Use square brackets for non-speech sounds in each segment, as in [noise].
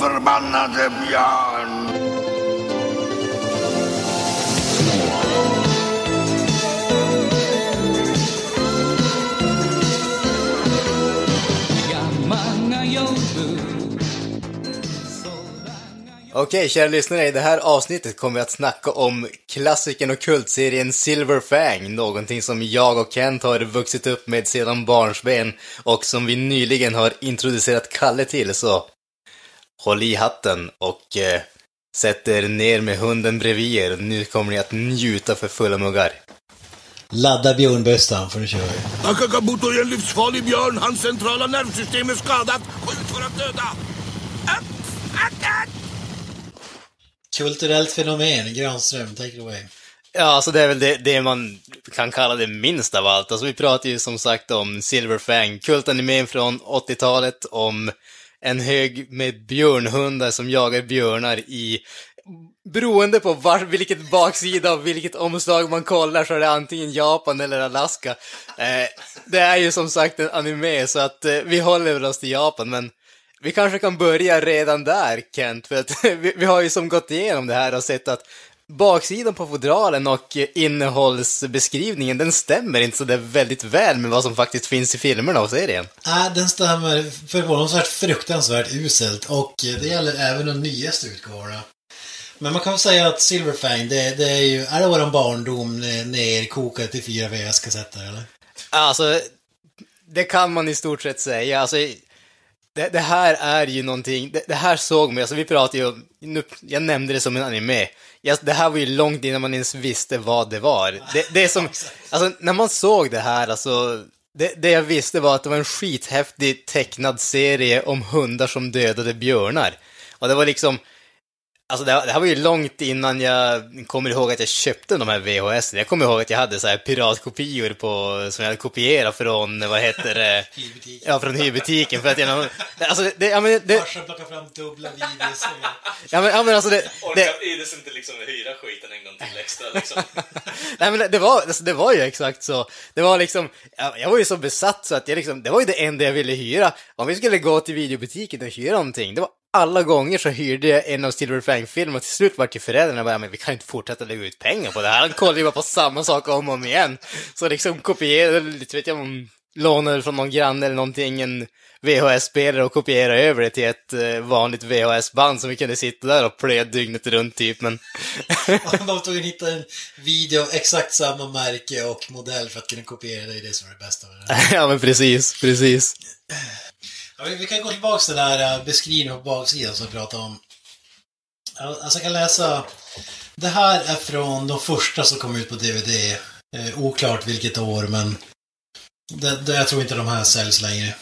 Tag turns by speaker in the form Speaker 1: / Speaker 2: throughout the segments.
Speaker 1: förbannade björn!
Speaker 2: Okej, kära lyssnare, i det här avsnittet kommer vi att snacka om klassikern och kultserien Silver Fang, någonting som jag och Kent har vuxit upp med sedan barnsben och som vi nyligen har introducerat Kalle till, så håll i hatten och eh, sätt er ner med hunden bredvid er. Nu kommer ni att njuta för fulla muggar.
Speaker 3: Ladda björnbössan för nu kör vi.
Speaker 1: Akakabuto är en livsfarlig björn. Hans centrala nervsystem är skadat. Gå ut för att döda! Upp! Attack!
Speaker 3: Kulturellt fenomen, Granström, take it away.
Speaker 2: Ja, alltså det är väl det, det man kan kalla det minst av allt. Alltså vi pratar ju som sagt om Silver Fang, kultanimen från 80-talet om en hög med björnhundar som jagar björnar i Beroende på var, vilket baksida och vilket omslag man kollar så är det antingen Japan eller Alaska. Eh, det är ju som sagt en anime så att eh, vi håller väl oss till Japan men vi kanske kan börja redan där Kent, för att [laughs] vi, vi har ju som gått igenom det här och sett att baksidan på fodralen och innehållsbeskrivningen, den stämmer inte så där väldigt väl med vad som faktiskt finns i filmerna och serien.
Speaker 3: Nej, den stämmer förvånansvärt fruktansvärt uselt och det gäller även de nyaste utgåvorna. Men man kan väl säga att Silverfang, det, det är ju, är det våran barndom nerkokad till fyra VHS-kassetter eller?
Speaker 2: Alltså, det kan man i stort sett säga. Alltså, det, det här är ju någonting, det, det här såg man, alltså vi pratade ju nu, jag nämnde det som en anime. Jag, det här var ju långt innan man ens visste vad det var. Det, det är som, alltså när man såg det här, alltså, det, det jag visste var att det var en skithäftig tecknad serie om hundar som dödade björnar. Och det var liksom, Alltså det, det här var ju långt innan jag kommer ihåg att jag köpte de här VHS. Jag kommer ihåg att jag hade så här piratkopior på, som jag hade kopierat från, vad heter det? [laughs]
Speaker 3: Hyrbutiken.
Speaker 2: Ja, från hyrbutiken. För att jag, alltså det, ja men det,
Speaker 3: Farsan plockar fram dubbla videos.
Speaker 2: ja men, ja men alltså det, det,
Speaker 4: Orkar Ides inte liksom hyra skiten en gång till extra liksom? [laughs]
Speaker 2: Nej men det, det var, alltså, det var ju exakt så. Det var liksom, jag, jag var ju så besatt så att jag liksom, det var ju det enda jag ville hyra. Om vi skulle gå till videobutiken och hyra någonting, det var alla gånger så hyrde jag en av Silver Fang-filmerna och till slut var till föräldrarna bara, men vi kan inte fortsätta lägga ut pengar på det här. Han kollar ju bara på samma sak om och om igen. Så liksom kopierade, lite vet jag om lånade från någon granne eller någonting, en VHS-spelare och kopierade över det till ett eh, vanligt VHS-band som vi kunde sitta där och plöja dygnet runt typ, men...
Speaker 3: Man var tvungen att hitta en video av exakt samma märke och modell för att kunna kopiera det. Det är det som är det bästa med det. [laughs]
Speaker 2: ja men precis, precis.
Speaker 3: Ja, vi- vi kan gå tillbaka till den här eh, beskrivningen på baksidan som vi pratade om. Alltså jag kan läsa. Det här är från de första som kom ut på DVD. Eh, oklart vilket år, men det, det, jag tror inte de här säljs längre.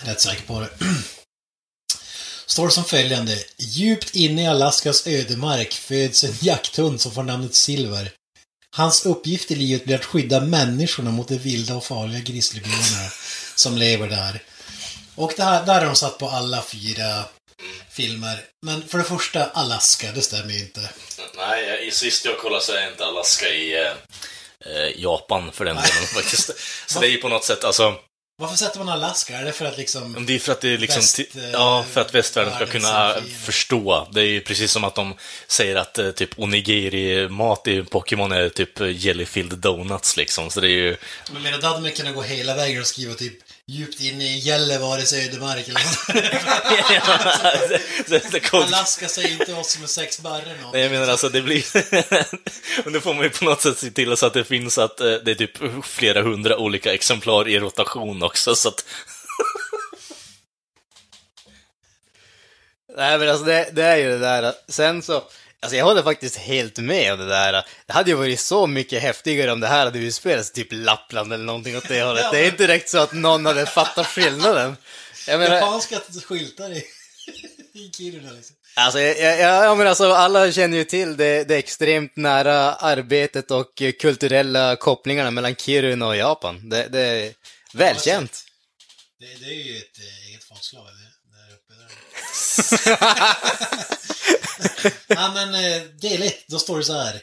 Speaker 3: Rätt säker på det. [clears throat] Står som följande. Djupt inne i Alaskas ödemark föds en jakthund som får namnet Silver. Hans uppgift i livet blir att skydda människorna mot de vilda och farliga grizzlybjörnarna som lever där. Och det här, där har de satt på alla fyra filmer. Men för det första, Alaska, det stämmer ju inte.
Speaker 4: Nej, sist jag kollade så är inte Alaska i eh, eh, Japan för den delen faktiskt. [laughs] Så det är ju på något sätt, alltså,
Speaker 3: Varför sätter man Alaska? Är det för att liksom...
Speaker 4: det är för att det är liksom,
Speaker 3: Väst, eh,
Speaker 4: ja, för att västvärlden ska kunna förstå. Det är ju precis som att de säger att eh, typ onigiri-mat i Pokémon är typ jellyfilled donuts liksom, så det är ju...
Speaker 3: Jag menar, då hade man kunnat gå hela vägen och skriva typ djupt inne i Gällivares ödemark eller något. [laughs] Alaska säger inte oss som är sex barre något.
Speaker 4: Nej, jag menar alltså, det blir... [laughs] Men då får man ju på något sätt se till så att det finns att eh, det är typ flera hundra olika exemplar i rotation också, så att... [laughs]
Speaker 2: Nej men alltså det, det är ju det där, sen så, alltså jag håller faktiskt helt med om det där. Det hade ju varit så mycket häftigare om det här hade utspelats typ Lappland eller någonting åt det hållet. Det är inte direkt så att någon hade fattat skillnaden. Jag menar,
Speaker 3: Japanska skyltar i, i Kiruna liksom.
Speaker 2: alltså, jag, jag, ja, men alltså alla känner ju till det, det extremt nära arbetet och kulturella kopplingarna mellan Kiruna och Japan. Det, det är välkänt.
Speaker 3: Det, det är ju ett eh, eget folkslag där uppe. Där. [laughs] ja, men eh, del 1, då står det så här.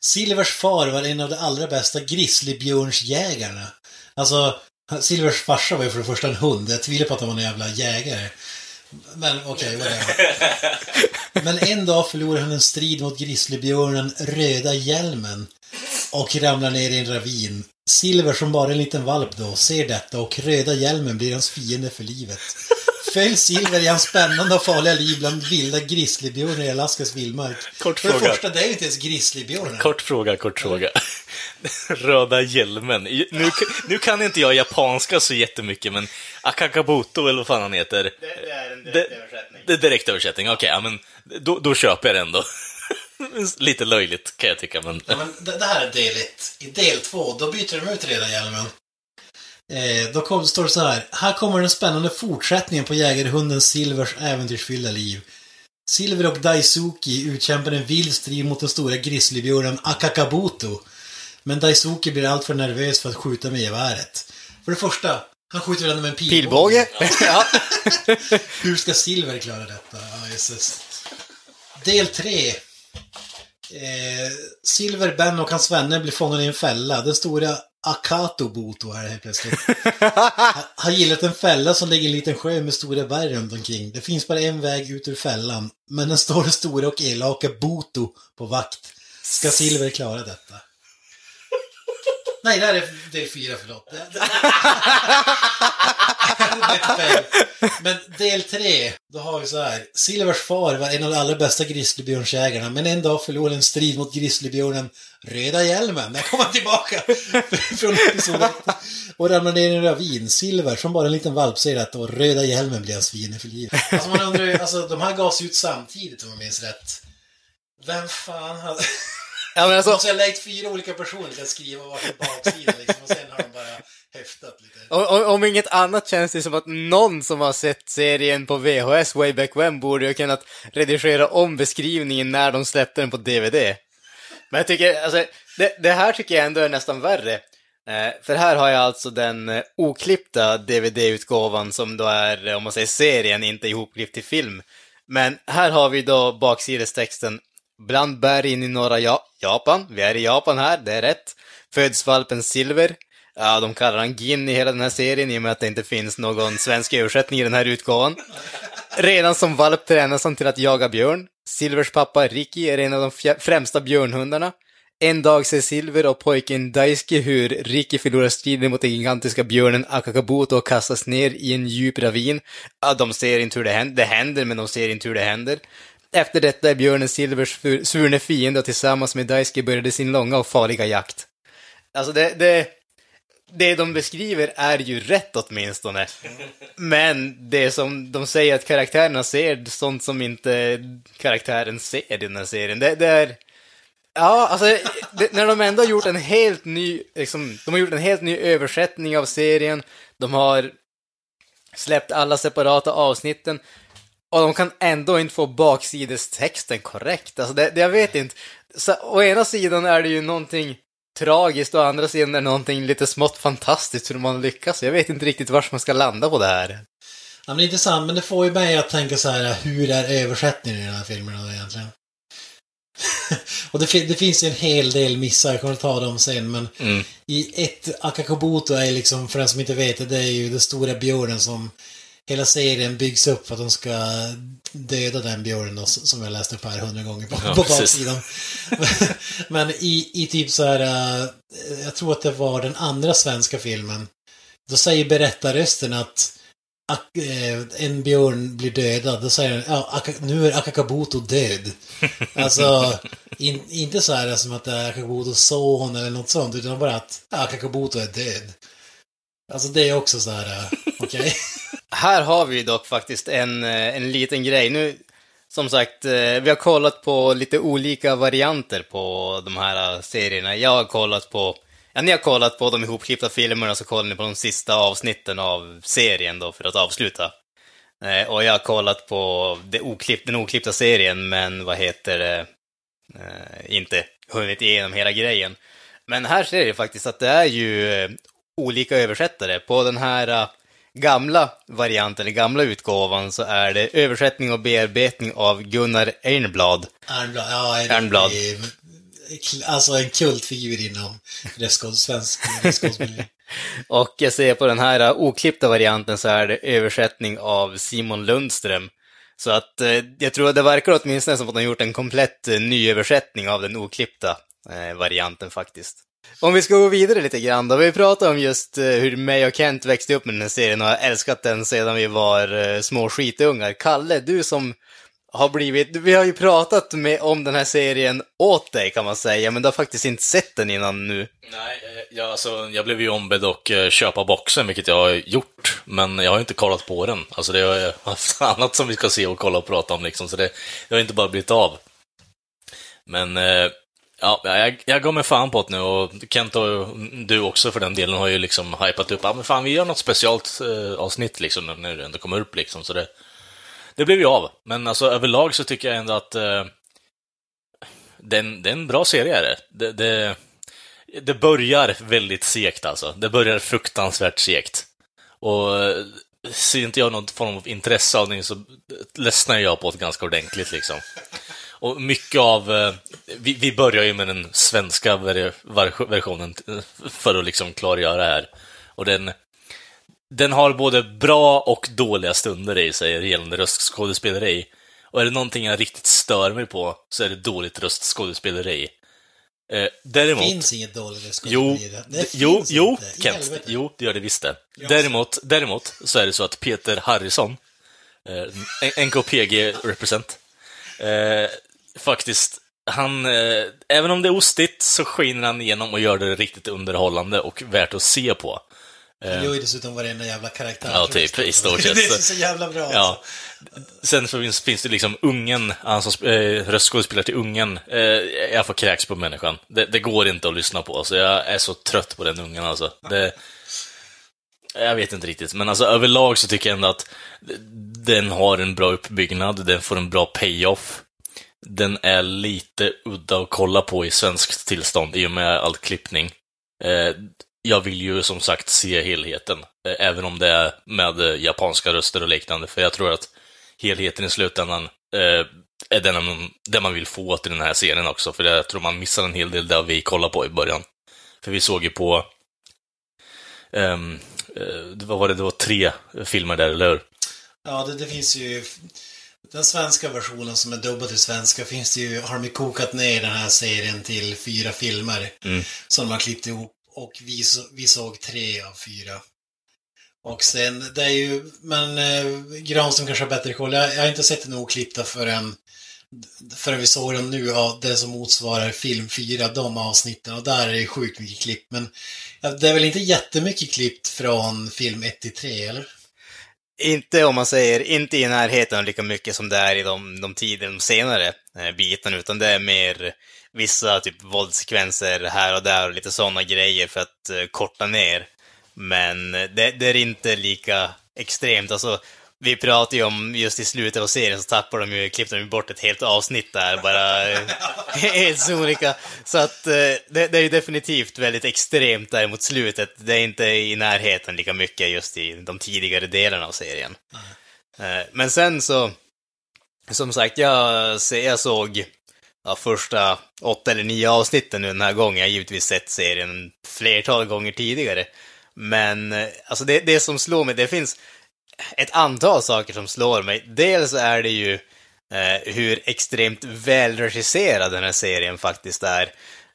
Speaker 3: Silvers far var en av de allra bästa grizzlybjörnsjägarna. Alltså, Silvers farsa var ju för det första en hund. Jag tvivlar på att han var en jävla jägare. Men okej, whatever. Men en dag förlorar han en strid mot grizzlybjörnen Röda Hjälmen och ramlar ner i en ravin. Silver, som bara är en liten valp då, ser detta och Röda Hjälmen blir hans fiende för livet. Följ Silver i hans spännande och farliga liv bland vilda grizzlybjörnar i Alaskas vildmark.
Speaker 4: Kort
Speaker 3: För det
Speaker 4: fråga.
Speaker 3: första, det är ju inte ens grizzlybjörnar.
Speaker 4: Kort fråga, kort fråga. Röda hjälmen. Nu, nu kan inte jag japanska så jättemycket, men Akakabuto, eller vad fan han heter.
Speaker 2: Det, det är en
Speaker 4: Det, det är direkt översättning, okej, ja, men då, då köper jag den då. [laughs] Lite löjligt kan jag tycka, men...
Speaker 3: Ja, men det, det här är del ett. I del två, då byter de ut Röda Hjälmen. Eh, då kom, står det så här. Här kommer den spännande fortsättningen på jägarhunden Silvers äventyrsfyllda liv. Silver och Daisuki utkämpar en vild strid mot den stora grizzlybjörnen Akakabuto. Men Daisuki blir alltför nervös för att skjuta med geväret. För det första, han skjuter den med en pilbåge.
Speaker 2: Pilbåge? Ja. [laughs]
Speaker 3: Hur ska Silver klara detta? Ja, jösses. Del 3. Eh, Silver, Ben och hans vänner blir fångade i en fälla. Den stora Akato Boto är det helt plötsligt. [laughs] Han- har gillat en fälla som ligger i en liten sjö med stora berg runt omkring. Det finns bara en väg ut ur fällan. Men den står stora och elaka Boto på vakt. Ska Silver klara detta? Nej, det här är del 4, förlåt. [laughs] Men del 3, då har vi så här. Silvers far var en av de allra bästa grizzlybjörnsjägarna, men en dag förlorade en strid mot grizzlybjörnen Röda Hjälmen. Där kom han tillbaka [laughs] från episoden. Och ramlade ner i en ravin. Silver, som bara en liten valp, säger att då Röda Hjälmen blir hans fiende för livet. Alltså man undrar ju, alltså de här gavs ut samtidigt om jag minns rätt. Vem fan hade...
Speaker 2: ja, men alltså,
Speaker 3: jag har lägt fyra olika personer till att skriva varsin baksida liksom, och sen har de bara häftat lite.
Speaker 2: om, om, om inget annat känns det som att någon som har sett serien på VHS way back when borde ju ha kunnat redigera om beskrivningen när de släppte den på DVD. Men jag tycker, alltså, det, det här tycker jag ändå är nästan värre. Eh, för här har jag alltså den eh, oklippta DVD-utgåvan som då är, eh, om man säger serien, inte ihopklippt till film. Men här har vi då baksidestexten Bland bergen i norra ja Japan, vi är i Japan här, det är rätt, föds valpen Silver. Ja, de kallar han Gin i hela den här serien i och med att det inte finns någon svensk översättning i den här utgåvan. Redan som valp tränas han till att jaga björn. Silvers pappa Ricky är en av de främsta björnhundarna. En dag ser Silver och pojken Daisuke hur Ricky förlorar striden mot den gigantiska björnen Akakabuto och kastas ner i en djup ravin. Ja, de ser inte hur det händer, det händer, men de ser inte hur det händer. Efter detta är björnen Silvers svurne fiende och tillsammans med Daisuke började sin långa och farliga jakt. Alltså det, det, det de beskriver är ju rätt åtminstone. Men det som de säger att karaktärerna ser, sånt som inte karaktären ser i den här serien, det, det är... Ja, alltså, det, när de ändå har gjort en helt ny, liksom, de har gjort en helt ny översättning av serien, de har släppt alla separata avsnitten, och de kan ändå inte få baksidestexten korrekt. Alltså, det, det, jag vet inte. Så, å ena sidan är det ju någonting tragiskt och å andra sidan är någonting lite smått fantastiskt hur man lyckas. Jag vet inte riktigt var man ska landa på det här.
Speaker 3: Ja, men det är intressant, men det får ju mig att tänka så här, hur är översättningen i den här filmen då egentligen? [laughs] och det, det finns ju en hel del missar, jag kommer att ta dem sen, men
Speaker 4: Mm.
Speaker 3: i ett Akakobuto är liksom, för den som inte vet det, det är ju den stora björnen som hela serien byggs upp för att de ska döda den björnen som jag läste upp här hundra gånger på,
Speaker 4: Ja,
Speaker 3: på baksidan. [laughs] men i, i typ så här, äh, jag tror att det var den andra svenska filmen, då säger berättarrösten att eh, en björn blir dödad, då säger den ja, nu är Akakabuto död. [laughs] Alltså, in, inte så här som att det är Akakabutos son eller något sånt, utan bara att ja, Akakabuto är död. Alltså det är också så här, eh, okej. [laughs]
Speaker 2: Här har vi dock faktiskt en, eh, en liten grej. Nu, som sagt, eh, vi har kollat på lite olika varianter på de här serierna. Jag har kollat på, ja ni har kollat på de ihopklippta filmerna, så kollar ni på de sista avsnitten av serien då för att avsluta. Eh, och jag har kollat på det oklipp, den oklippta serien, men vad heter det, inte hunnit igenom hela grejen. Men här ser jag faktiskt att det är ju olika översättare. På den här gamla varianten, den gamla utgåvan, så är det översättning och bearbetning av Gunnar Ernblad.
Speaker 3: Ernblad, ja, en
Speaker 2: Ernblad.
Speaker 3: Alltså en kultfigur inom restskåd, svensk [laughs] restskådsmiljö.
Speaker 2: Och jag ser på den här eh, oklippta varianten så är det översättning av Simon Lundström. Så att eh, jag tror att det verkar åtminstone som att de gjort en komplett eh, nyöversättning av den oklippta varianten faktiskt. Om vi ska gå vidare lite grann då. Vi pratade om just eh, hur mig och Kent växte upp med den här serien och har älskat den sedan vi var eh, små skitungar. Kalle, du som har blivit, vi har ju pratat med, om den här serien åt dig kan man säga, men du har faktiskt inte sett den innan nu.
Speaker 4: Nej, eh, jag, alltså, jag blev ju ombedd att köpa boxen, vilket jag har gjort, men jag har inte kollat på den. Alltså det har jag [laughs] haft annat som vi ska se och kolla och prata om liksom, så det, det har inte bara blivit av. Men eh, ja, jag, jag går med fan på det nu och Kent och du också för den delen har ju liksom hypat upp, ja men fan vi gör något specialt eh, avsnitt liksom när det ändå kommer upp liksom, så det, det blev ju av. Men alltså överlag så tycker jag ändå att eh, den, det är en bra serie är det. Det, det. det börjar väldigt segt alltså. Det börjar fruktansvärt segt. Och eh, ser inte jag någon form av intresse av det så ledsnar jag på det ganska ordentligt liksom. Och mycket av... eh, Vi, vi börjar ju med den svenska ver, ver, versionen för att liksom klargöra här. Och den, den har både bra och dåliga stunder i sig gällande röstskådespeleri. Och är det någonting jag riktigt stör mig på så är det dåligt röstskådespeleri. Eh,
Speaker 3: Det
Speaker 4: däremot...
Speaker 3: finns inget dåligt
Speaker 4: Jo,
Speaker 3: skådespeleri. Det
Speaker 4: jo, jo, Kent. Jo, det gör det visst det. Däremot, däremot så är det så att Peter Harrison, eh, NKPG represent, eh, faktiskt, han, eh, även om det är ostigt så skiner han igenom och gör det riktigt underhållande och värt att se på.
Speaker 3: Han gör ju dessutom varenda jävla karaktär.
Speaker 4: Ja, typ, i stort sett. [laughs]
Speaker 3: Det är så jävla bra.
Speaker 4: Ja.
Speaker 3: Alltså.
Speaker 4: Sen finns, finns det liksom ungen, han som eh, röstskådespelare till ungen, eh, jag får kräks på människan. Det, det går inte att lyssna på, så jag är så trött på den ungen alltså. Det, jag vet inte riktigt, men alltså överlag så tycker jag ändå att den har en bra uppbyggnad, den får en bra payoff. Den är lite udda att kolla på i svenskt tillstånd i och med all klippning. Eh, jag vill ju som sagt se helheten, eh, även om det är med eh, japanska röster och liknande, för jag tror att helheten i slutändan eh, är den man, den man vill få till den här serien också, för jag tror man missar en hel del där vi kollade på i början. För vi såg ju på, ehm, eh, vad var det, det var tre filmer där, eller hur?
Speaker 3: Ja, det, det finns ju... Den svenska versionen som är dubbad till svenska finns det ju, har de ju kokat ner den här serien till fyra filmer.
Speaker 4: Mm.
Speaker 3: Som de har klippt ihop. Och vi, vi såg tre av fyra. Och sen, det är ju, men eh, Granström kanske har bättre koll. Jag, jag har inte sett den oklippta förrän, förrän vi såg den nu, av det som motsvarar film fyra, de avsnitten. Och där är det sjukt mycket klipp. Men ja, det är väl inte jättemycket klippt från film 1 till 3, eller?
Speaker 2: Inte om man säger, inte i närheten lika mycket som det är i de, de tidigare, de senare eh, bitarna, utan det är mer vissa typ våldssekvenser här och där och lite sådana grejer för att eh, korta ner. Men eh, det, det är inte lika extremt. Alltså, vi pratade ju om just i slutet av serien så tappar de ju, klippte de ju bort ett helt avsnitt där, bara eh, [laughs] helt sonika. Så att eh, det, det är ju definitivt väldigt extremt där mot slutet. Det är inte i närheten lika mycket just i de tidigare delarna av serien. Mm. Men sen så, som sagt, jag, jag såg ja, första åtta eller nio avsnitten nu den här gången. Jag har givetvis sett serien flertal gånger tidigare. Men alltså det, det som slår mig, det finns ett antal saker som slår mig. Dels är det ju eh, hur extremt välregisserad den här serien faktiskt är.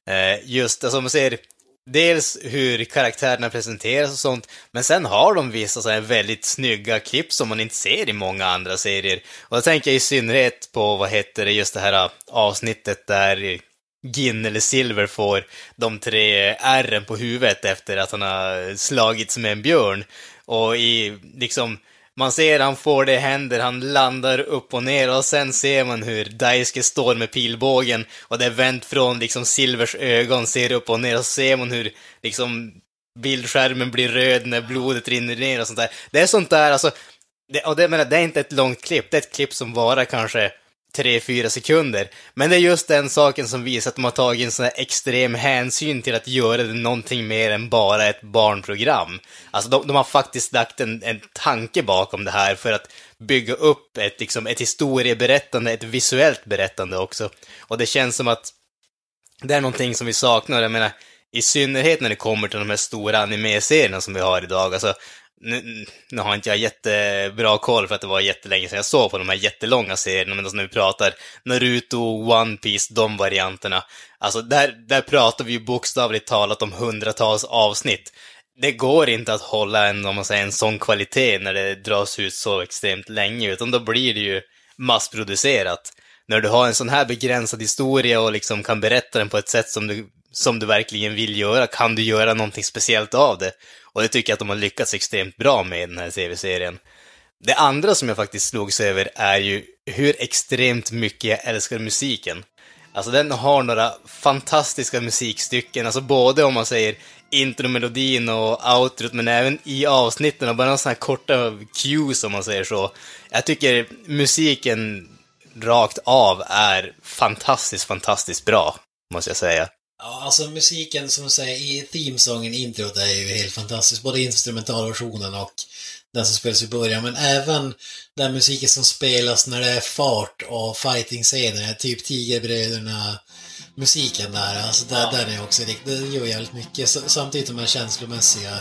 Speaker 2: Eh, just, alltså om man ser dels hur karaktärerna presenteras och sånt, men sen har de vissa så här väldigt snygga klipp som man inte ser i många andra serier. Och då tänker jag i synnerhet på, vad heter det, just det här eh, avsnittet där Gin eller Silver får de tre ärren på huvudet efter att han har slagits med en björn. Och i, liksom, man ser han får det i händer, han landar upp och ner och sen ser man hur Daisuke står med pilbågen och det är vänt från liksom Silvers ögon, ser upp och ner och så ser man hur liksom bildskärmen blir röd när blodet rinner ner och sånt där. Det är sånt där, alltså, det, och det, menar, det är inte ett långt klipp, det är ett klipp som varar kanske 3-4 sekunder. Men det är just den saken som visar att de har tagit en sån här extrem hänsyn till att göra det någonting mer än bara ett barnprogram. Alltså de, de har faktiskt lagt en, en tanke bakom det här för att bygga upp ett, liksom, ett historieberättande, ett visuellt berättande också. Och det känns som att det är någonting som vi saknar. Jag menar, i synnerhet när det kommer till de här stora anime-serierna som vi har idag. Alltså, nu, nu har inte jag jättebra koll för att det var jättelänge sedan jag såg på de här jättelånga serierna, men alltså när vi pratar Naruto, One Piece, de varianterna. Alltså där, där pratar vi ju bokstavligt talat om hundratals avsnitt. Det går inte att hålla en, om man säger, en sån kvalitet när det dras ut så extremt länge, utan då blir det ju massproducerat. När du har en sån här begränsad historia och liksom kan berätta den på ett sätt som du, som du verkligen vill göra, kan du göra någonting speciellt av det. Och det tycker jag att de har lyckats extremt bra med i den här tv-serien. Det andra som jag faktiskt slogs över är ju hur extremt mycket jag älskar musiken. Alltså den har några fantastiska musikstycken, alltså både om man säger intromelodin och outrot, men även i avsnitten och bara några sådana här korta cues om man säger så. Jag tycker musiken rakt av är fantastiskt, fantastiskt bra, måste jag säga.
Speaker 3: Ja, alltså musiken som du säger i themesången, introt, är ju helt fantastisk. Både instrumentalversionen och den som spelas i början, men även den musiken som spelas när det är fart och fighting-scener, typ Tigerbröderna, musiken där, alltså där, den är också riktigt, det gör jävligt mycket. Samtidigt de här känslomässiga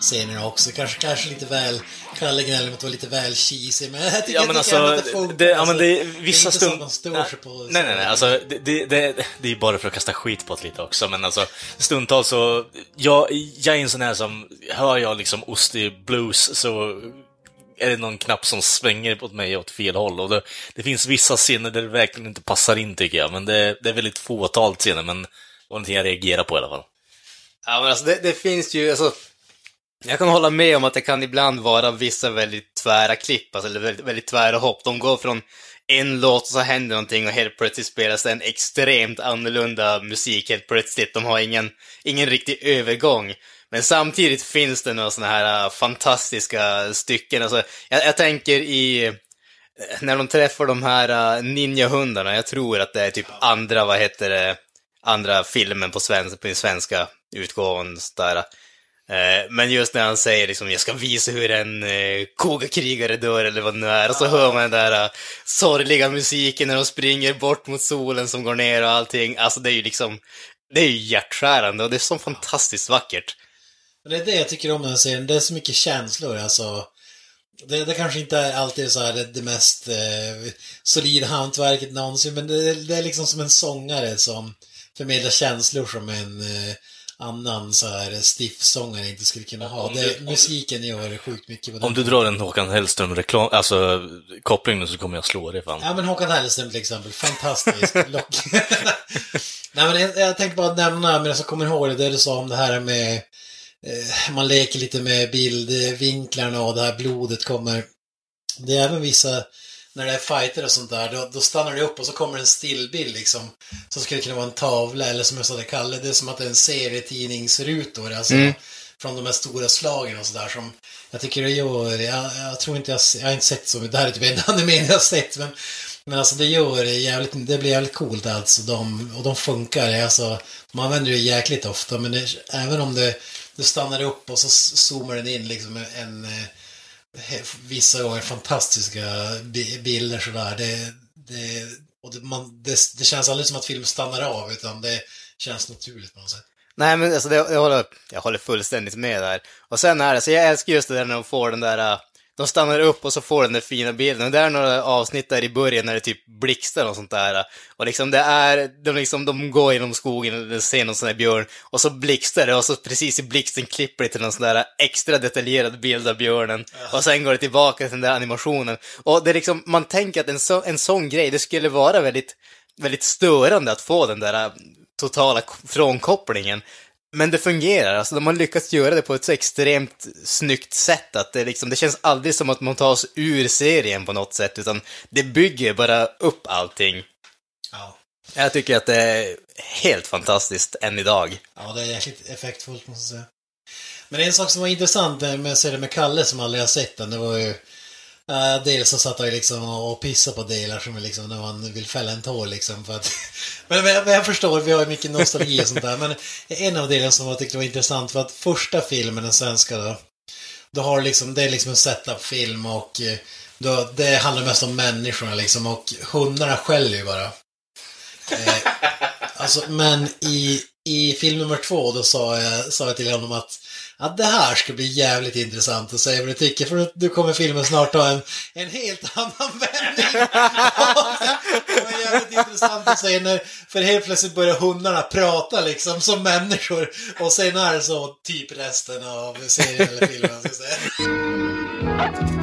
Speaker 3: scenerna också. Kanske, kanske lite väl, Kalle gnäller om att vara lite väl cheesy, men jag tycker,
Speaker 4: ja, men
Speaker 3: jag tycker
Speaker 4: alltså,
Speaker 3: att det funkar.
Speaker 4: det, ja,
Speaker 3: alltså,
Speaker 4: det, vissa
Speaker 3: det är inte så att man stör
Speaker 4: nej,
Speaker 3: sig på...
Speaker 4: nej, nej, nej, alltså det, det, det, det är bara för att kasta skit på det lite också, men alltså stundtals så, jag, jag är en sån här som, hör jag liksom ostig blues så är det någon knapp som svänger åt mig åt fel håll. Och det, det finns vissa scener där det verkligen inte passar in tycker jag, men det, det är väldigt fåtalt scener, men det var någonting jag reagerar på i alla fall.
Speaker 2: Ja, men alltså det, det finns ju, alltså, jag kan hålla med om att det kan ibland vara vissa väldigt tvära klipp, alltså eller väldigt, väldigt tvära hopp. De går från en låt och så händer någonting och helt plötsligt spelas det en extremt annorlunda musik helt plötsligt. De har ingen, ingen riktig övergång. Men samtidigt finns det några sådana här äh, fantastiska stycken. Alltså, jag, jag tänker i, eh, när de träffar de här äh, ninjahundarna, jag tror att det är typ andra, vad heter det, andra filmen på, svenska, på den svenska utgåvan. Där. Men just när han säger liksom, jag ska visa hur en eh, kogakrigare dör eller vad det nu är, och så hör man den där uh, sorgliga musiken när de springer bort mot solen som går ner och allting. Alltså det är ju liksom, det är ju hjärtskärande och det är så fantastiskt vackert.
Speaker 3: Det är det jag tycker om den här serien, det är så mycket känslor alltså. Det, det kanske inte är alltid så här det, det mest eh, solida hantverket någonsin, men det, det, är liksom som en sångare som förmedlar känslor som en eh, annan så här stiffsångare inte skulle kunna ha.
Speaker 4: Om
Speaker 3: Det,
Speaker 4: du-
Speaker 3: musiken gör sjukt mycket. på.
Speaker 4: Om du drar en Håkan Hellström-reklam, alltså koppling nu så kommer jag slå dig fan.
Speaker 3: Ja men Håkan Hellström till exempel, fantastisk [laughs] lock. [laughs] Nej men jag, jag tänkte bara nämna, men jag kommer ihåg det, det du sa om det här med eh, man leker lite med bildvinklarna och det här blodet kommer. Det är även vissa, när det är fighter och sånt där, då, då stannar det upp och så kommer en stillbild liksom. Som skulle kunna vara en tavla eller som jag sa det Kalle, det är som att det är en serietidningsrutor. Alltså,
Speaker 2: Mm.
Speaker 3: Från de här stora slagen och sådär som jag tycker det gör, jag, jag tror inte jag, jag har inte sett så mycket, det här är typ en anime jag har sett men men alltså det gör det jävligt, det blir jävligt coolt alltså. De, och de funkar. Alltså, de använder det jäkligt ofta men det, även om det, det stannar upp och så zoomar den in liksom en, en eh, vissa gånger fantastiska bilder sådär. Det, det, och det, man, det, det känns aldrig som att filmen stannar av utan det känns naturligt på något sätt.
Speaker 2: Nej, men alltså det, jag, håller, jag håller fullständigt med där. Och sen är det, så jag älskar just det där när de får den där, äh, de stannar upp och så får den där fina bilden. Och det är några avsnitt där i början när det typ blixtrar och sånt där. Och liksom det är, de, liksom, de går genom skogen och ser någon sån där björn. Och så blixtrar det och så precis i blixten klipper det till någon sån där extra detaljerad bild av björnen. Och sen går det tillbaka till den där animationen. Och det är liksom, man tänker att en, så, en sån grej, det skulle vara väldigt, väldigt störande att få den där äh, totala frånkopplingen. Men det fungerar, alltså de har lyckats göra det på ett så extremt snyggt sätt att det liksom, det känns aldrig som att man tas ur serien på något sätt, utan det bygger bara upp allting.
Speaker 3: Ja.
Speaker 2: Jag tycker att det är helt fantastiskt än idag.
Speaker 3: Ja, det är jäkligt effektfullt måste jag säga. Men en sak som var intressant med serien med Kalle som aldrig har sett den, det var ju Eh, uh, dels liksom så satt jag ju liksom och pissade på delar som är liksom när man vill fälla en tår liksom för att... [laughs] men, men, jag- men jag förstår, vi har ju mycket nostalgi och sånt där. Men en av delarna som jag tyckte var intressant var att första filmen, den svenska då, då har liksom, det är liksom en setup-film och eh, då, det handlar mest om människorna liksom och hundarna skäller ju bara. Eh, alltså, men i i film nummer två, då sa jag, sa jag till honom att att det här ska bli jävligt intressant att säga vad du tycker, för nu kommer filmen snart ta en, en helt annan vändning. [laughs] det var jävligt intressant att se när, för helt plötsligt börjar hundarna prata liksom som människor, och sen är det så typ resten av serien eller filmen, säga.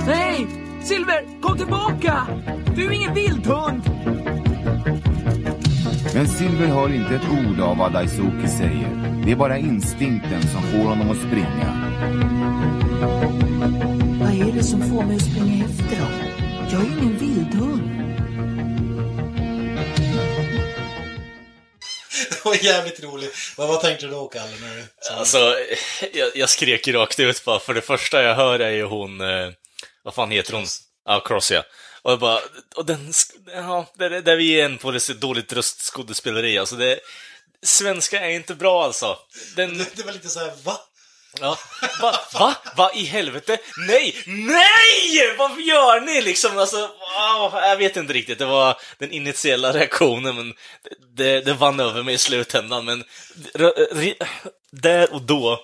Speaker 5: Nej! Silver, kom tillbaka! Du är ingen vildhund!
Speaker 6: Men Silver hör inte ett ord av vad Daisuke säger. Det är bara instinkten som får honom att springa.
Speaker 5: Vad är det som får mig att springa efter dem? Jag är ingen vildhund.
Speaker 3: Det var jävligt roligt. Vad, vad tänkte du då, Kalle? När du...
Speaker 4: Alltså, jag, jag skrek ju rakt ut bara, för det första jag hör är ju hon, eh, vad fan heter hon? Ja, Cross ja. Och jag bara, och den, ja, där, där vi är igen på det dåligt röstskådespeleri, alltså det, svenska är inte bra alltså. Den,
Speaker 3: Det var lite så här, va?
Speaker 4: ja, va, va, va i helvete? Nej, nej! Varför gör ni liksom? Alltså, wow, jag vet inte riktigt, det var den initiala reaktionen, men det, det, det vann över mig i slutändan, men där och då,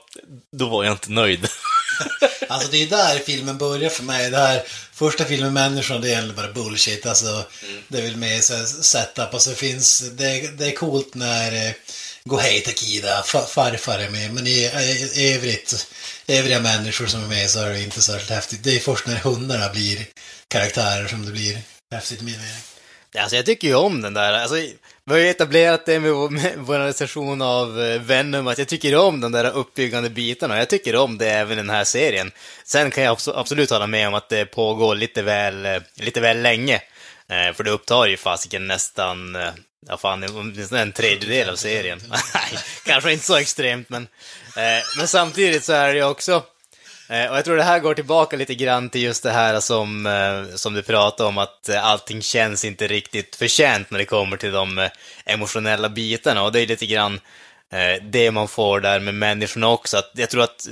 Speaker 4: då var jag inte nöjd. [laughs]
Speaker 3: Alltså det är där filmen börjar för mig. Det här första filmen Människan, det är egentligen bara bullshit. Alltså, det är väl mer så här setup. Alltså det finns, det, det är coolt när eh, Gohei Takida, fa- farfar är med. Men i, i, i övrigt, övriga människor som är med så är det inte särskilt häftigt. Det är först när hundarna blir karaktärer som det blir häftigt med.
Speaker 2: Alltså jag tycker ju om den där, alltså, vi har ju etablerat det med vår, med vår recension av eh, Venom, att jag tycker om de där uppbyggande bitarna, jag tycker om det även i den här serien. Sen kan jag absolut hålla med om att det pågår lite väl, eh, lite väl länge, eh, för det upptar ju fasiken nästan, ja fan, åtminstone en tredjedel av serien. [laughs] Nej, kanske inte så extremt, men, men samtidigt så är det ju också, Eh, och jag tror det här går tillbaka lite grann till just det här som, eh, som du pratade om, att eh, allting känns inte riktigt förtjänt när det kommer till de emotionella bitarna. Och det är lite grann det man får där med människorna också. Att jag tror att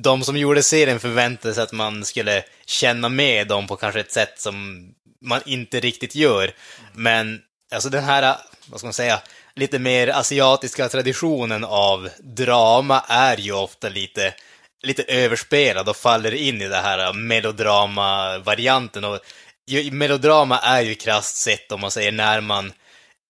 Speaker 2: de som gjorde serien förväntade sig att man skulle känna med dem på kanske ett sätt som man inte riktigt gör. Men alltså den här, vad ska man säga, lite mer asiatiska traditionen av drama är ju ofta lite, lite överspelad och faller in i det här äh, melodrama-varianten. Och ju, melodrama är ju krasst sett, om man säger, när man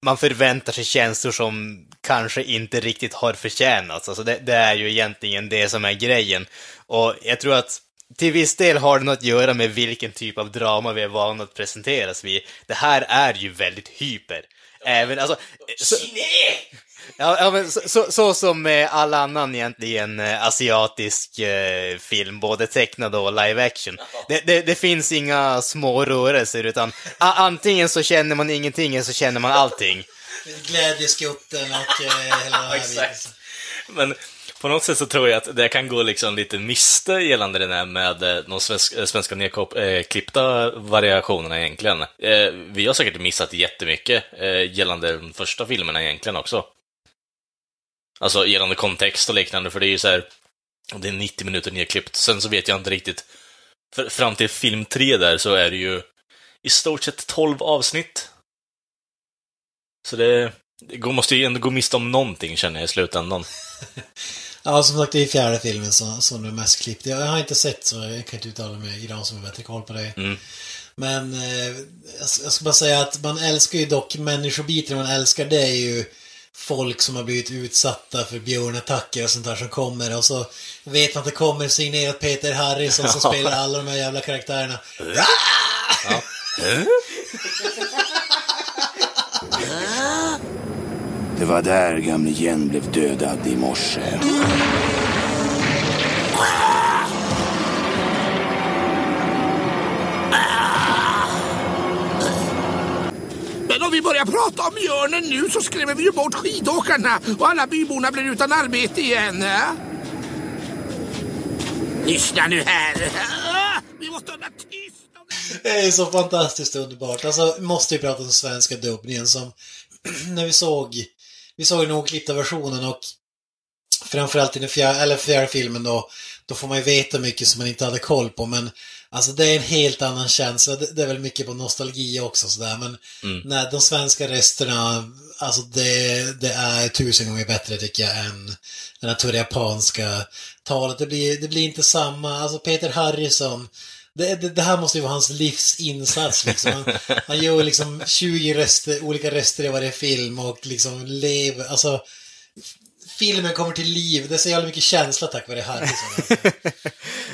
Speaker 2: man förväntar sig känslor som kanske inte riktigt har förtjänats. Alltså det, det är ju egentligen det som är grejen. Och jag tror att till viss del har det något att göra med vilken typ av drama vi är vana att presenteras vid. Det här är ju väldigt hyper. Även, alltså... Så, ja, ja, men så, så, så som all annan egentligen eh, asiatisk eh, film, både tecknad och live action. Det, det, det finns inga små rörelser, utan a, antingen så känner man ingenting, eller så känner man allting.
Speaker 3: Glädjeskutten och eh, hela den här
Speaker 4: Exakt. Men på något sätt så tror jag att det kan gå liksom lite miste gällande den här med eh, de eh, svenska nedklippta variationerna egentligen. Vi har säkert missat jättemycket gällande de första filmerna egentligen också. Alltså gällande kontext och liknande, för det är ju så här, det är 90 minuter nedklippt. Sen så vet jag inte riktigt, för fram till film 3 där så är det ju i stort sett 12 avsnitt. Så det, det går- måste ju ändå gå miste om någonting känner jag i slutändan. [laughs]
Speaker 3: Ja, som sagt, det är fjärde filmen som, som är mest klippt. Jag har inte sett så jag kan inte uttala mig. Gran som har bättre koll på det.
Speaker 4: Mm.
Speaker 3: Men eh, jag ska jag ska bara säga att man älskar ju dock människobiten man älskar det är ju folk som har blivit utsatta för björnattacker och sånt där som kommer och så vet man att det kommer signerat Peter Harrison som
Speaker 4: Ja.
Speaker 3: spelar alla de här jävla karaktärerna. [laughs]
Speaker 7: Det var där gamle Jen blev dödad i morse.
Speaker 1: Vi börjar prata om björnen nu så skrämmer vi ju bort skidåkarna och alla byborna blir utan arbete igen. Eh? Lyssna nu här. Ah, vi måste hålla tyst det.
Speaker 3: Är så fantastiskt underbart. Alltså, vi måste ju prata om svenska dubbningen som [clears throat] när vi såg vi såg den oklippta versionen och framförallt i den fjärde, eller fjärde filmen då, då får man ju veta mycket som man inte hade koll på men Alltså det är en helt annan känsla. Det, det är väl mycket på nostalgi också sådär. Men nej, de svenska resterna, alltså det, det är tusen gånger bättre tycker jag än den här japanska talet. Det blir, det blir inte samma, alltså Peter Harrison, det, det, det här måste ju vara hans livsinsats liksom. Han, [laughs] han gör liksom 20 rester, olika rester i varje film och liksom lever, alltså filmen kommer till liv. Det är så jävla mycket känsla tack vare Harrison. [laughs]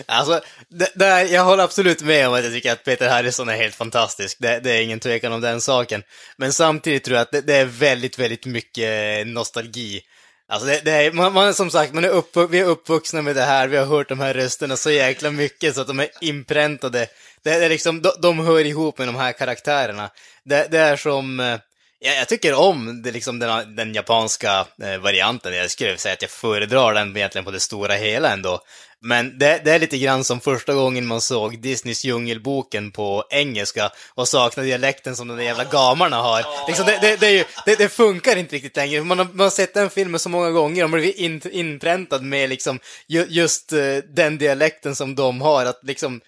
Speaker 3: Alltså.
Speaker 2: Alltså, det, det, jag håller absolut med om att jag tycker att Peter Harrison är helt fantastisk. Det, det är ingen tvekan om den saken. Men samtidigt tror jag att det, det är väldigt, väldigt mycket nostalgi. Alltså det, det är, man, man, som sagt, man är upp, vi är uppvuxna med det här, vi har hört de här rösterna så jäkla mycket så att de är inpräntade. Det, det är liksom, de, de hör ihop med de här karaktärerna. Det, det är som, eh, eh, jag, jag tycker om det, liksom den, den japanska eh, varianten. Jag skulle säga att jag föredrar den egentligen på det stora hela ändå. Men det, det är lite grann som första gången man såg Disneys Djungelboken på engelska och saknade dialekten som de där jävla gamarna har. Liksom det, det, det, är ju, det, det funkar inte riktigt längre. Man har, man har sett den filmen så många gånger och man blivit in, inpräntad med liksom ju, just uh, den dialekten som de har. Att liksom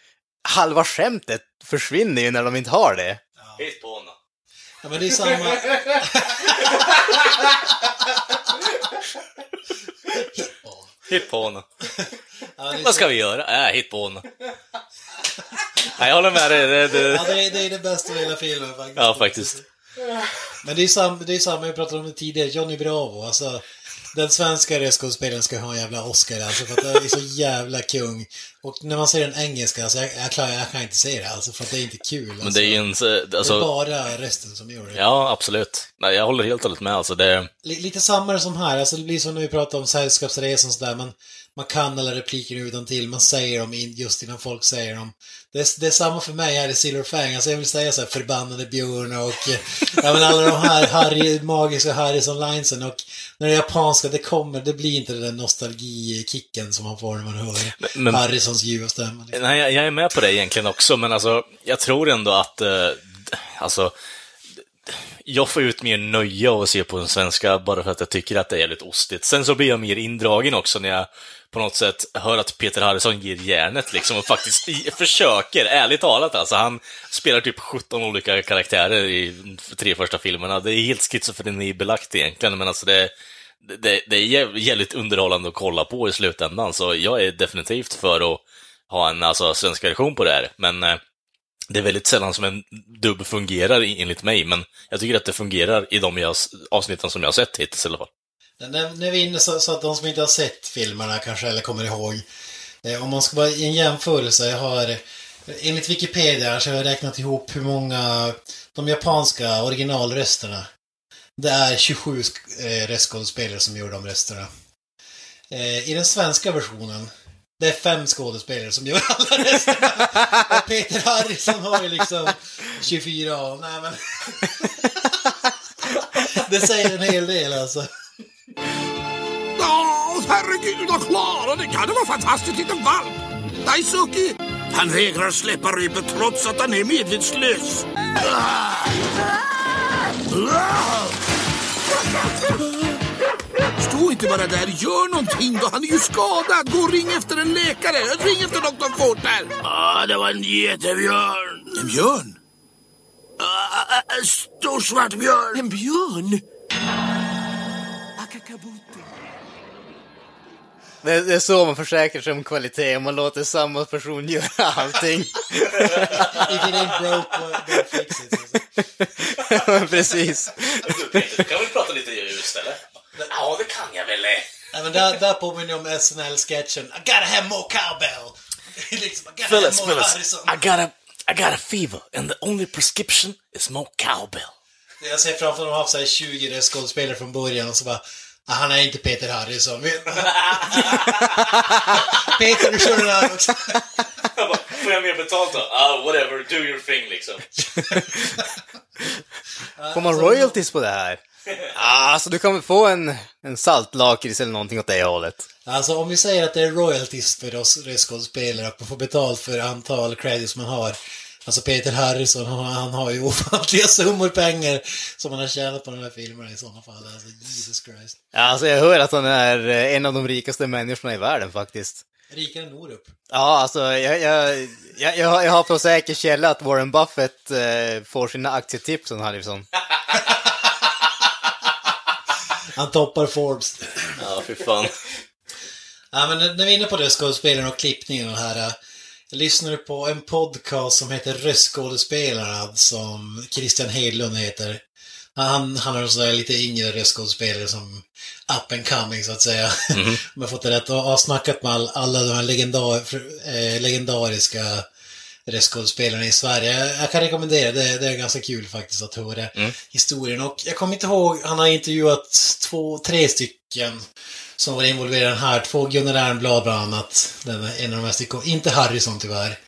Speaker 2: halva skämtet försvinner ju när de inte har det.
Speaker 4: Honom.
Speaker 3: Ja, men det är samma...
Speaker 4: På honom.
Speaker 3: Ja,
Speaker 4: Vad ska vi göra? Äh, honom. Nej, jag håller med dig. Det, det...
Speaker 3: Ja, det är, det är det bästa med hela filmen faktiskt.
Speaker 4: Ja, faktiskt.
Speaker 3: Men det är samma, det är samma jag pratade om det tidigare, Johnny Bravo. Alltså, den svenska röstskådespelaren ska ha en jävla Oscar alltså, för att det är så jävla kung. Och när man ser den engelska, alltså, jag, jag, klarar, jag kan inte säga det alltså, för att det är inte kul. Alltså.
Speaker 4: Men det är ju en...
Speaker 3: Det är
Speaker 4: Alltså,
Speaker 3: bara resten som gör det.
Speaker 4: ja, absolut. Nej, jag håller helt och hållet med. Alltså, det...
Speaker 3: L- lite samma som här, alltså det blir som när vi pratar om Sällskapsresan och sådär, man, man kan alla repliker utan till man säger dem in, just innan folk säger dem. Det är, det är samma för mig här i Silver Fang, alltså jag vill säga så här förbannade björn och eh, ja, men alla de här Harry, magiska Harrison-linesen och när det japanska, det kommer, det blir inte den där nostalgikicken som man får när man hör
Speaker 4: men-
Speaker 3: Harrisons ljuva stämma. Liksom.
Speaker 4: Nej, jag, jag är med på det egentligen också, men alltså, jag tror ändå att, eh, alltså, jag får ut mer nöje av att se på den svenska bara för att jag tycker att det är jävligt ostigt. Sen så blir jag mer indragen också när jag på något sätt hör att Peter Harrison ger järnet liksom och faktiskt i, försöker, ärligt talat alltså. Han spelar typ 17 olika karaktärer i de tre första filmerna. Det är helt schizofrenibelagt egentligen, men alltså det, det, det är jävligt underhållande att kolla på i slutändan, så jag är definitivt för att ha en alltså, svensk version på det här. Men eh, det är väldigt sällan som en dubb fungerar enligt mig, men jag tycker att det fungerar i de avsnitten som jag har sett hittills i alla fall.
Speaker 3: När, när vi är inne så, så att de som inte har sett filmerna kanske eller kommer ihåg. Eh, om man ska bara i en jämförelse, jag har enligt Wikipedia så har jag räknat ihop hur många de japanska originalrösterna. Det är 27 sk- eh, röstskådespelare som gör de rösterna. Eh, I den svenska versionen det är fem skådespelare som gör alla rösterna. [laughs] Och Peter Harrison har ju liksom 24 av. Nej men... [laughs] det säger en hel del alltså.
Speaker 1: Åh, herregud vad klarade kan det vara fantastiskt liten valp. Daisuki, han vägrar släppa rymmet trots att han är medvetslös. Stå inte bara där, gör någonting då. Han är ju skadad. Gå och ring efter en läkare. Ring efter doktor Forter. Ja, det var en jättebjörn. En björn? En stor svart björn. En björn? Akakabuto.
Speaker 2: Det, det är så man försäkrar sig om kvalitet, man låter samma person göra allting. [laughs]
Speaker 3: If it ain't broke, don't fix it. Alltså.
Speaker 2: Men Precis.
Speaker 4: Kan vi prata lite ljus, eller? Ja, det kan jag väl.
Speaker 3: Nej, men där, där påminner jag om SNL-sketchen. I gotta have more cowbell! [laughs] liksom, I gotta
Speaker 4: Phyllis,
Speaker 3: have more
Speaker 4: Phyllis,
Speaker 3: Harrison.
Speaker 4: I got a, I got a fever and the only prescription is more cowbell.
Speaker 3: Jag ser framför mig att de har haft så här 20 röstskådespelare från början och så bara han är inte Peter Harrison. [laughs] Peter, du kör den här också.
Speaker 4: Får jag mer betalt då? Ah, whatever, do your thing liksom. [laughs]
Speaker 2: Får man royalties på det här? [laughs] Ah, alltså du kan väl få en, en saltlakrits eller någonting åt det hållet.
Speaker 3: Alltså om vi säger att det är royalties för oss röstskådespelare, att man får betalt för antal credits man har. Alltså Peter Harrison, han, han har ju [laughs] ofantliga summor pengar som han har tjänat på de här filmerna i sådana fall. Alltså Jesus Christ.
Speaker 2: Ja, Alltså jag hör att han är eh, en av de rikaste människorna i världen faktiskt.
Speaker 3: Rikare än Norup.
Speaker 2: Ja, alltså jag, jag, jag, jag, har- på säker källa att Warren Buffett eh, får sina aktietips från Harrison. [laughs]
Speaker 3: Han toppar Forbes.
Speaker 4: Ja, fy fan.
Speaker 3: Ja, men när vi är inne på röstskådespelaren och klippningen och det här. Jag lyssnade på en podcast som heter Röstskådespelare som Christian Hedlund heter. Han, han är en sån där lite yngre röstskådespelare som up and coming så att säga. [laughs] Om jag fått det rätt. Och har snackat med all, alla de här legendar, eh, legendariska röstskådespelarna i Sverige. Jag, kan rekommendera det. Det är ganska kul faktiskt att höra historien. Och jag kommer inte ihåg, han har intervjuat två, tre stycken som var involverade i den här. Två Gunnar Ernblad bland annat. Den, en av de mest ikon- Inte Harrison tyvärr.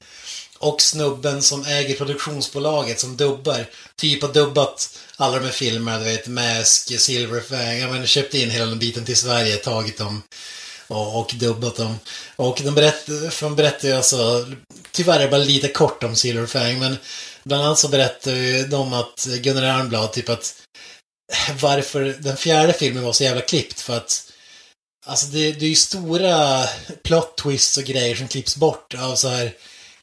Speaker 3: Och snubben som äger produktionsbolaget som dubbar. Typ har dubbat alla de här filmerna, du vet, Mask, Silverfang. Ja men köpt in hela den biten till Sverige, tagit dem och, dubbat dem. Och de berättar, för de berättar ju alltså, tyvärr är det bara lite kort om Silverfang, men bland annat så berättar ju de att Gunnar Ernblad typ att varför den fjärde filmen var så jävla klippt för att Alltså det, det är ju stora plot twists och grejer som klipps bort av så här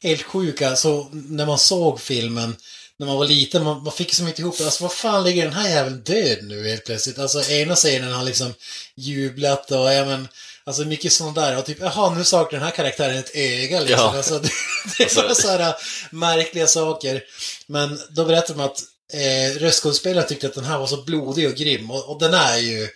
Speaker 3: helt sjuka. Så när man såg filmen när man var liten, man, man fick som inte ihop det. Alltså vad fan ligger den här jäveln död nu helt plötsligt? Alltså ena scenen har liksom jublat och ja men Alltså mycket sånt där och typ, jaha nu saknar den här karaktären ett öga liksom.
Speaker 4: Ja.
Speaker 3: Alltså, det, [laughs] det var så här märkliga saker. Men då berättade de att eh, röstskådespelaren tyckte att den här var så blodig och grym och, och den är ju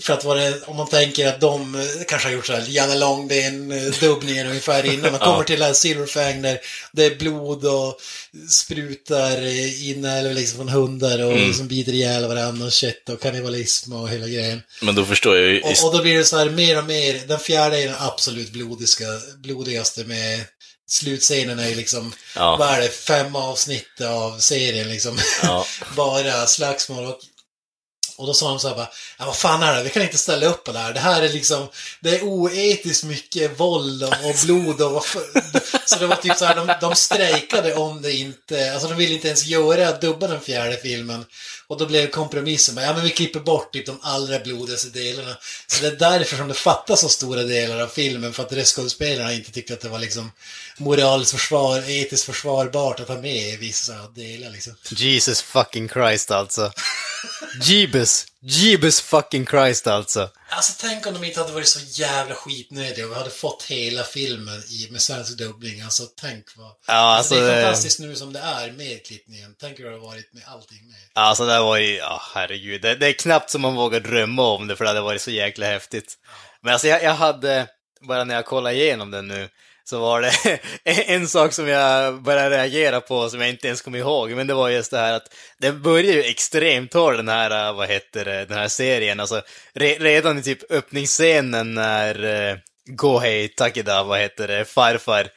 Speaker 3: för att vara, om man tänker att de eh, kanske har gjort så här Janne Långben-dubbningar ungefär innan man [laughs] kommer till det Silverfang där det är blod och sprutar in eller liksom från hundar och som biter ihjäl varandra och kött och kannibalism och hela grejen.
Speaker 4: Men då förstår jag ju...
Speaker 3: Och, och då blir det så här mer och mer, den fjärde är den absolut blodiska, blodigaste med Slutscenen är ju liksom,
Speaker 4: Ja.
Speaker 3: vad är det, fem avsnitt av serien liksom.
Speaker 4: Ja. [laughs]
Speaker 3: Bara slagsmål och och då sa de så här bara, ja vad fan är det, vi kan inte ställa upp på det här. Det här är liksom, det är oetiskt mycket våld och, blod och vad Så det var typ så här, de, de strejkade om det inte, alltså de ville inte ens göra, dubba den fjärde filmen. Och då blev kompromissen, bara, ja men vi klipper bort typ de allra blodigaste delarna. Så det är därför som det fattas så stora delar av filmen, för att röstskådespelarna inte tyckte att det var liksom moraliskt försvar, etiskt försvarbart att ha med vissa delar liksom.
Speaker 2: Jesus fucking Christ alltså. Jeebus. Jeebus fucking Christ alltså.
Speaker 3: Alltså tänk om de inte hade varit så jävla skitnödiga och vi hade fått hela filmen i, med svensk dubbling. Alltså tänk vad...
Speaker 2: Ja,
Speaker 3: alltså,
Speaker 2: alltså,
Speaker 3: det är
Speaker 2: det-
Speaker 3: fantastiskt nu som det är med klippningen. Tänk hur det har varit med allting med.
Speaker 2: Alltså det var ju, ja herregud. Det, det är knappt som man vågar drömma om det för det hade varit så jäkla häftigt. Men alltså jag, jag hade, bara när jag kollade igenom den nu, så var det [laughs] en, sak som jag började reagera på som jag inte ens kom ihåg, men det var just det här att den börjar ju extremt hård den här, eh, vad heter det, den här serien. Alltså re, redan i typ öppningsscenen när uh, Gohei Takeda, vad heter det, farfar,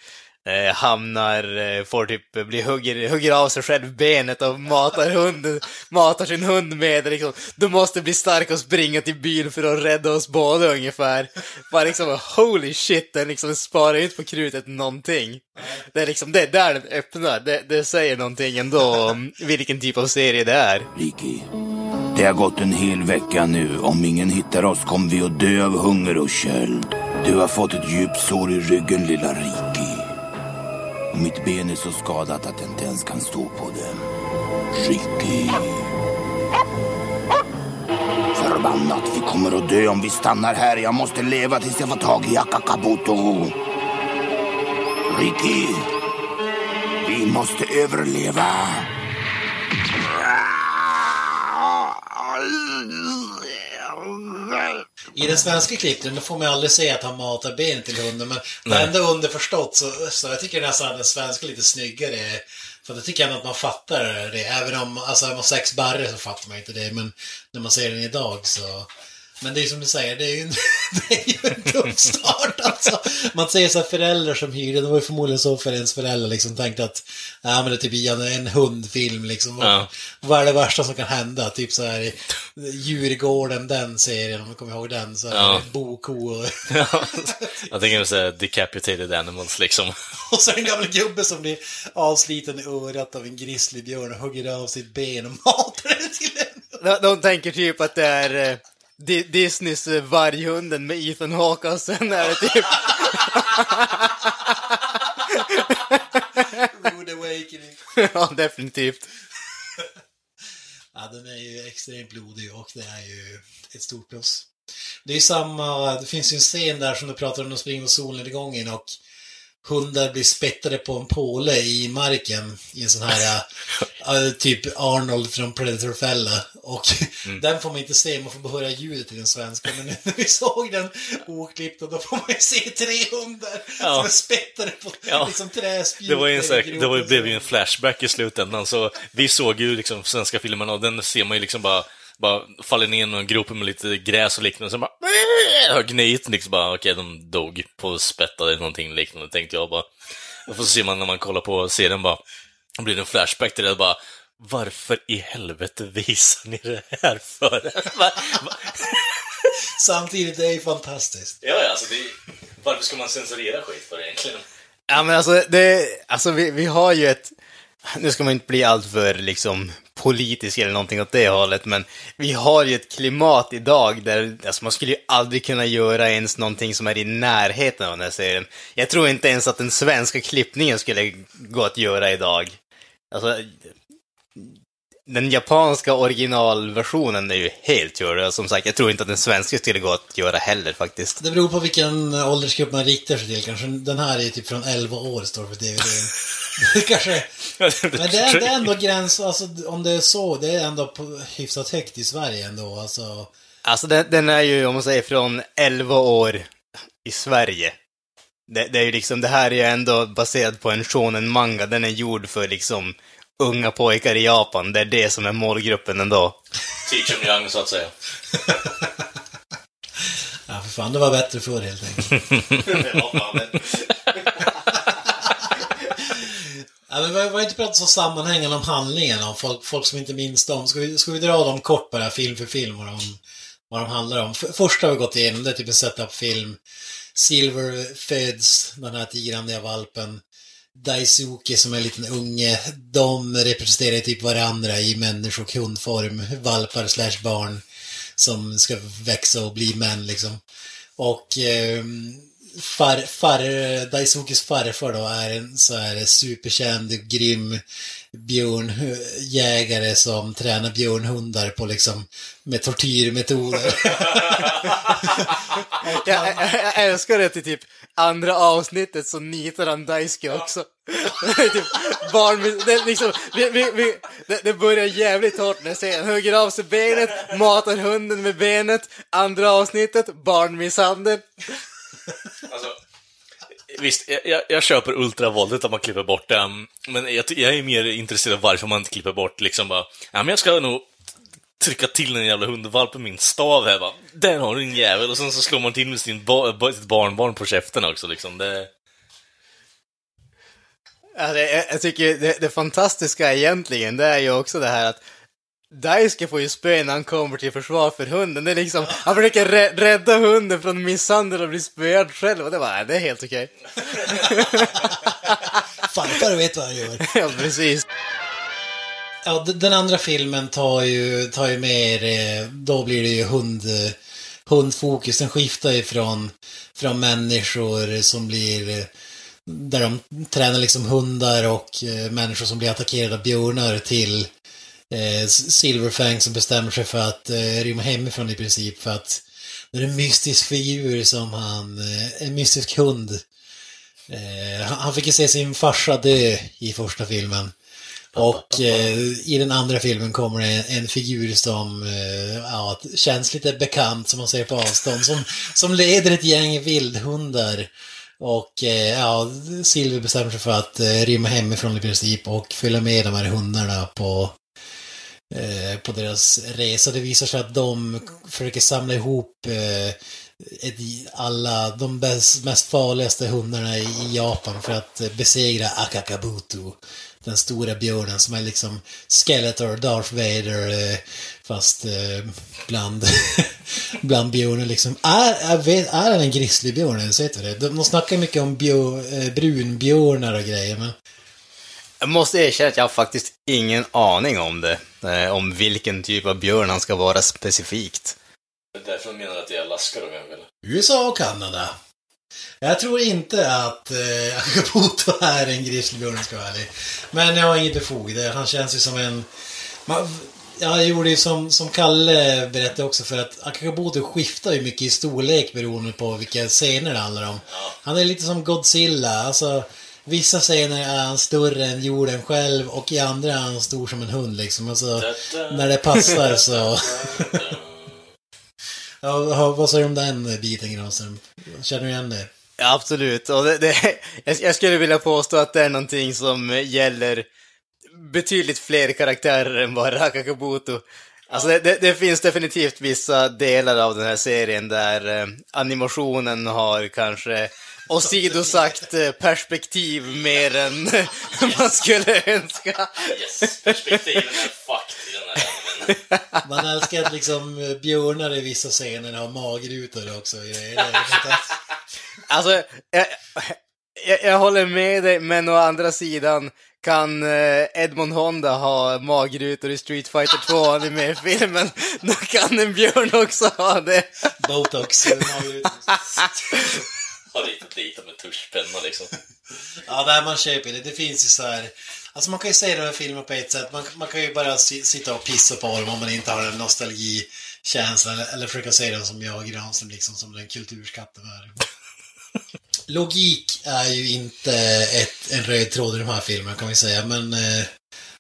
Speaker 2: eh, hamnar, eh, får typ, blir hugger, hugger av sig själv benet och matar hunden, matar sin hund med det liksom. Du måste bli stark och springa till byn för att rädda oss båda ungefär. Bara liksom, holy shit, den liksom sparar ju inte på krutet någonting. Det är liksom, det är där den öppnar. Det, det säger någonting ändå om vilken typ av serie det är.
Speaker 7: Ricky, det har gått en hel vecka nu. Om ingen hittar oss kommer vi att dö av hunger och köld. Du har fått ett djupt sår i ryggen, lilla Ricky. Mitt ben är så skadat att jag inte ens kan stå på det. Ricky. Förbannat, vi kommer att dö om vi stannar här. Jag måste leva tills jag får tag i Akakabuto. Ricky, vi måste överleva. Ah, ah, ah.
Speaker 3: I den svenska klippningen får man aldrig se att han matar ben till hunden, men är ändå underförstått så, så jag tycker nästan att den svenska är lite snyggare. För då tycker jag ändå att man fattar det. Även om, alltså är man sex barre så fattar man inte det, men när man ser den idag så... Men det är som du säger, det är ju en, [laughs] det är ju en tuff start alltså. Man ser så här föräldrar som hyrde, det var ju förmodligen så för ens föräldrar liksom tänkte att, ja men det är typ en, hundfilm liksom.
Speaker 4: Ja.
Speaker 3: Vad är det värsta som kan hända? Typ så här Djurgården, den serien, om du kommer ihåg den. Så här,
Speaker 4: Ja.
Speaker 3: Boko och, [laughs]
Speaker 4: Ja, jag tänker säga decapitated animals liksom. [laughs]
Speaker 3: och så en gammal gubbe som blir avsliten i örat av en grizzlybjörn och hugger av sitt ben och matar det till en.
Speaker 2: De, de tänker typ att det är eh, Di- Disneys eh, Varghunden med Ethan Hawke och sen är det typ
Speaker 3: Rude Awakening. [laughs]
Speaker 2: ja, definitivt. [laughs]
Speaker 3: Ja, den är ju extremt blodig och det är ju ett stort plus. Det är ju samma, det finns ju en scen där som du pratar om, de springer mot solnedgången och hundar blir spettade på en påle i marken i en sån här [laughs] äh, typ Arnold från Predator-fälla. Och den får man inte se, man får bara höra ljudet i den svenska. Men nu när vi såg den oklippt och då får man ju se tre hundar
Speaker 4: Ja.
Speaker 3: som är spettade på
Speaker 4: Ja.
Speaker 3: liksom träspjut.
Speaker 4: Det var en, här- det var, blev ju en flashback i slutändan, så vi såg ju liksom svenska filmerna och den ser man ju liksom bara, bara faller ner i någon grop med lite gräs och liknande, så bara har gnit liksom bara, okej, de dog på spätta eller någonting liknande, tänkte jag bara. Och så ser man när man kollar på serien bara, då blir det en flashback till det bara, varför i helvete visar ni det här för? [laughs] [laughs]
Speaker 3: Samtidigt, det är ju fantastiskt.
Speaker 4: Ja, ja, alltså det, varför ska man censurera skit för egentligen?
Speaker 2: Ja, men alltså, det, alltså vi, vi har ju ett... Nu ska man inte bli alltför liksom politisk eller någonting åt det hållet, men vi har ju ett klimat idag där alltså, man skulle ju aldrig kunna göra ens någonting som är i närheten av den här serien. Jag tror inte ens att den svenska klippningen skulle gå att göra idag. Alltså, den japanska originalversionen är ju helt körd. Som sagt, jag tror inte att den svenska skulle gå att göra heller faktiskt.
Speaker 3: Det beror på vilken åldersgrupp man riktar sig till. Kanske den här är typ från 11 år, står det på DVD. [laughs] Kanske... Men det är, det är ändå gräns, alltså om det är så, det är ändå på, hyfsat högt i Sverige ändå. Alltså,
Speaker 2: Alltså den, den är ju, om man säger från 11 år i Sverige. Det, det är ju liksom, det här är ju ändå baserat på en shonen manga. Den är gjord för liksom unga pojkar i Japan. Det är det som är målgruppen ändå.
Speaker 4: Teach them young, så att säga. [laughs]
Speaker 3: ja för fan, det var bättre förr helt enkelt. [laughs] Ja, men vi har inte pratat så sammanhängande om handlingen, om folk, folk som inte minns dem. Ska vi, ska vi dra dem kort bara, film för film, vad de, vad de handlar om? För, första har vi gått igenom, det är typ en setup-film. Silver föds, den här tigrandiga valpen. Daisuke som är en liten unge, de representerar typ varandra i människo och hundform, valpar slash barn som ska växa och bli män liksom. Och eh, far, far, Daisukis farfar då är en så här superkänd, grym björnjägare som tränar björnhundar på liksom med tortyrmetoder. [laughs]
Speaker 2: Jag, jag, jag älskar det till typ andra avsnittet så nitar han Daisuke också. Det typ barn, det, liksom, vi, vi, vi, det, det börjar jävligt hårt när scenen hugger av sig benet, matar hunden med benet. Andra avsnittet, barnmisshandel.
Speaker 4: Alltså, visst, jag, jag, köper ultravåldet att man klipper bort det, mm, men jag, jag är mer intresserad av varför man inte klipper bort liksom bara, ja men jag ska nog trycka till en jävla hundvalp med min stav här bara, där har du en jävel, och sen så slår man till med sin ba, sitt barnbarn på käften också liksom, det...
Speaker 2: Alltså, jag, jag tycker det, det fantastiska egentligen, det är ju också det här att Daisuke får ju spö när han kommer till försvar för hunden. Det är liksom, han försöker rä- rädda hunden från misshandel och bli spöad själv. Och det var, nej, det är helt okej. [laughs]
Speaker 3: Farfar vet vad han gör. [laughs]
Speaker 2: ja, precis.
Speaker 3: Ja, den andra filmen tar ju, tar ju mer, eh, då blir det ju hund, hundfokus. Den skiftar ju från, från människor som blir, eh, där de tränar liksom hundar och eh, människor som blir attackerade av björnar till eh, Silverfang som bestämmer sig för att eh, rymma hemifrån i princip för att det är en mystisk figur som han, eh, en mystisk hund. Eh, han fick ju se sin farsa dö i första filmen. Och eh, i den andra filmen kommer det en, en figur som eh, ja, känns lite bekant som man ser på avstånd. Som, som leder ett gäng vildhundar. Och eh, ja, Silver bestämmer sig för att eh, rymma hemifrån i princip och följa med de här hundarna på, Eh, på deras resa. Det visar sig att de försöker samla ihop eh, alla de bäst, mest farligaste hundarna i, Japan för att besegra Akakabuto. Den stora björnen som är liksom Skeletor, Darth Vader, eh, fast bland, [laughs] bland björnen liksom. Är, vet- är han en grizzlybjörn ens? Vet du det? De, de snackar mycket om björ, brunbjörnar och grejer, men
Speaker 2: jag måste erkänna att jag har faktiskt ingen aning om det. Eh, om vilken typ av björn han ska vara specifikt.
Speaker 4: Det är därför de menar att det är Alaska då, kanske?
Speaker 3: USA och Kanada. Jag tror inte att eh, [laughs] Akaputo är en grizzlybjörn, om jag ska vara ärlig. Men jag har inget befog. Det- Han känns ju som en... Man, jag gjorde ju som, som Kalle berättade också för att Akaputo skiftar ju mycket i storlek beroende på vilka scener det handlar om. Han är lite som Godzilla. Alltså, vissa scener är han större än jorden själv och i andra är han stor som en hund liksom. Alltså, när det passar så... [laughs] ja, vad säger du om den biten Granström? Känner du igen det?
Speaker 2: Ja, absolut. Och det, det, jag, skulle vilja påstå att det är någonting som gäller betydligt fler karaktärer än bara Kakabuto. Alltså det, det, det finns definitivt vissa delar av den här serien där eh, animationen har kanske åsidosagt eh, perspektiv mer än [laughs] man skulle önska.
Speaker 4: Yes, perspektiven är fucked i den här animen.
Speaker 3: Man älskar att liksom eh, björnar i vissa scener har magrutor också. och.
Speaker 2: Alltså, jag, jag, jag håller med dig, men å andra sidan kan eh, Edmond Honda ha magrutor i Street Fighter 2 anime-filmen, då kan en björn också ha det.
Speaker 3: Botox. [laughs]
Speaker 4: Har ritat dit med tuschpenna liksom. [laughs]
Speaker 3: Ja, där man köper det. Det finns ju så här... Alltså man kan ju se de här filmerna på ett sätt. Man, man kan ju bara si, sitta och pissa på dem om man inte har en nostalgikänsla. Eller, eller försöka se dem som jag, Granström, liksom som den kulturskatten är. [laughs] Logik är ju inte ett, en röd tråd i de här filmerna kan vi säga, men eh,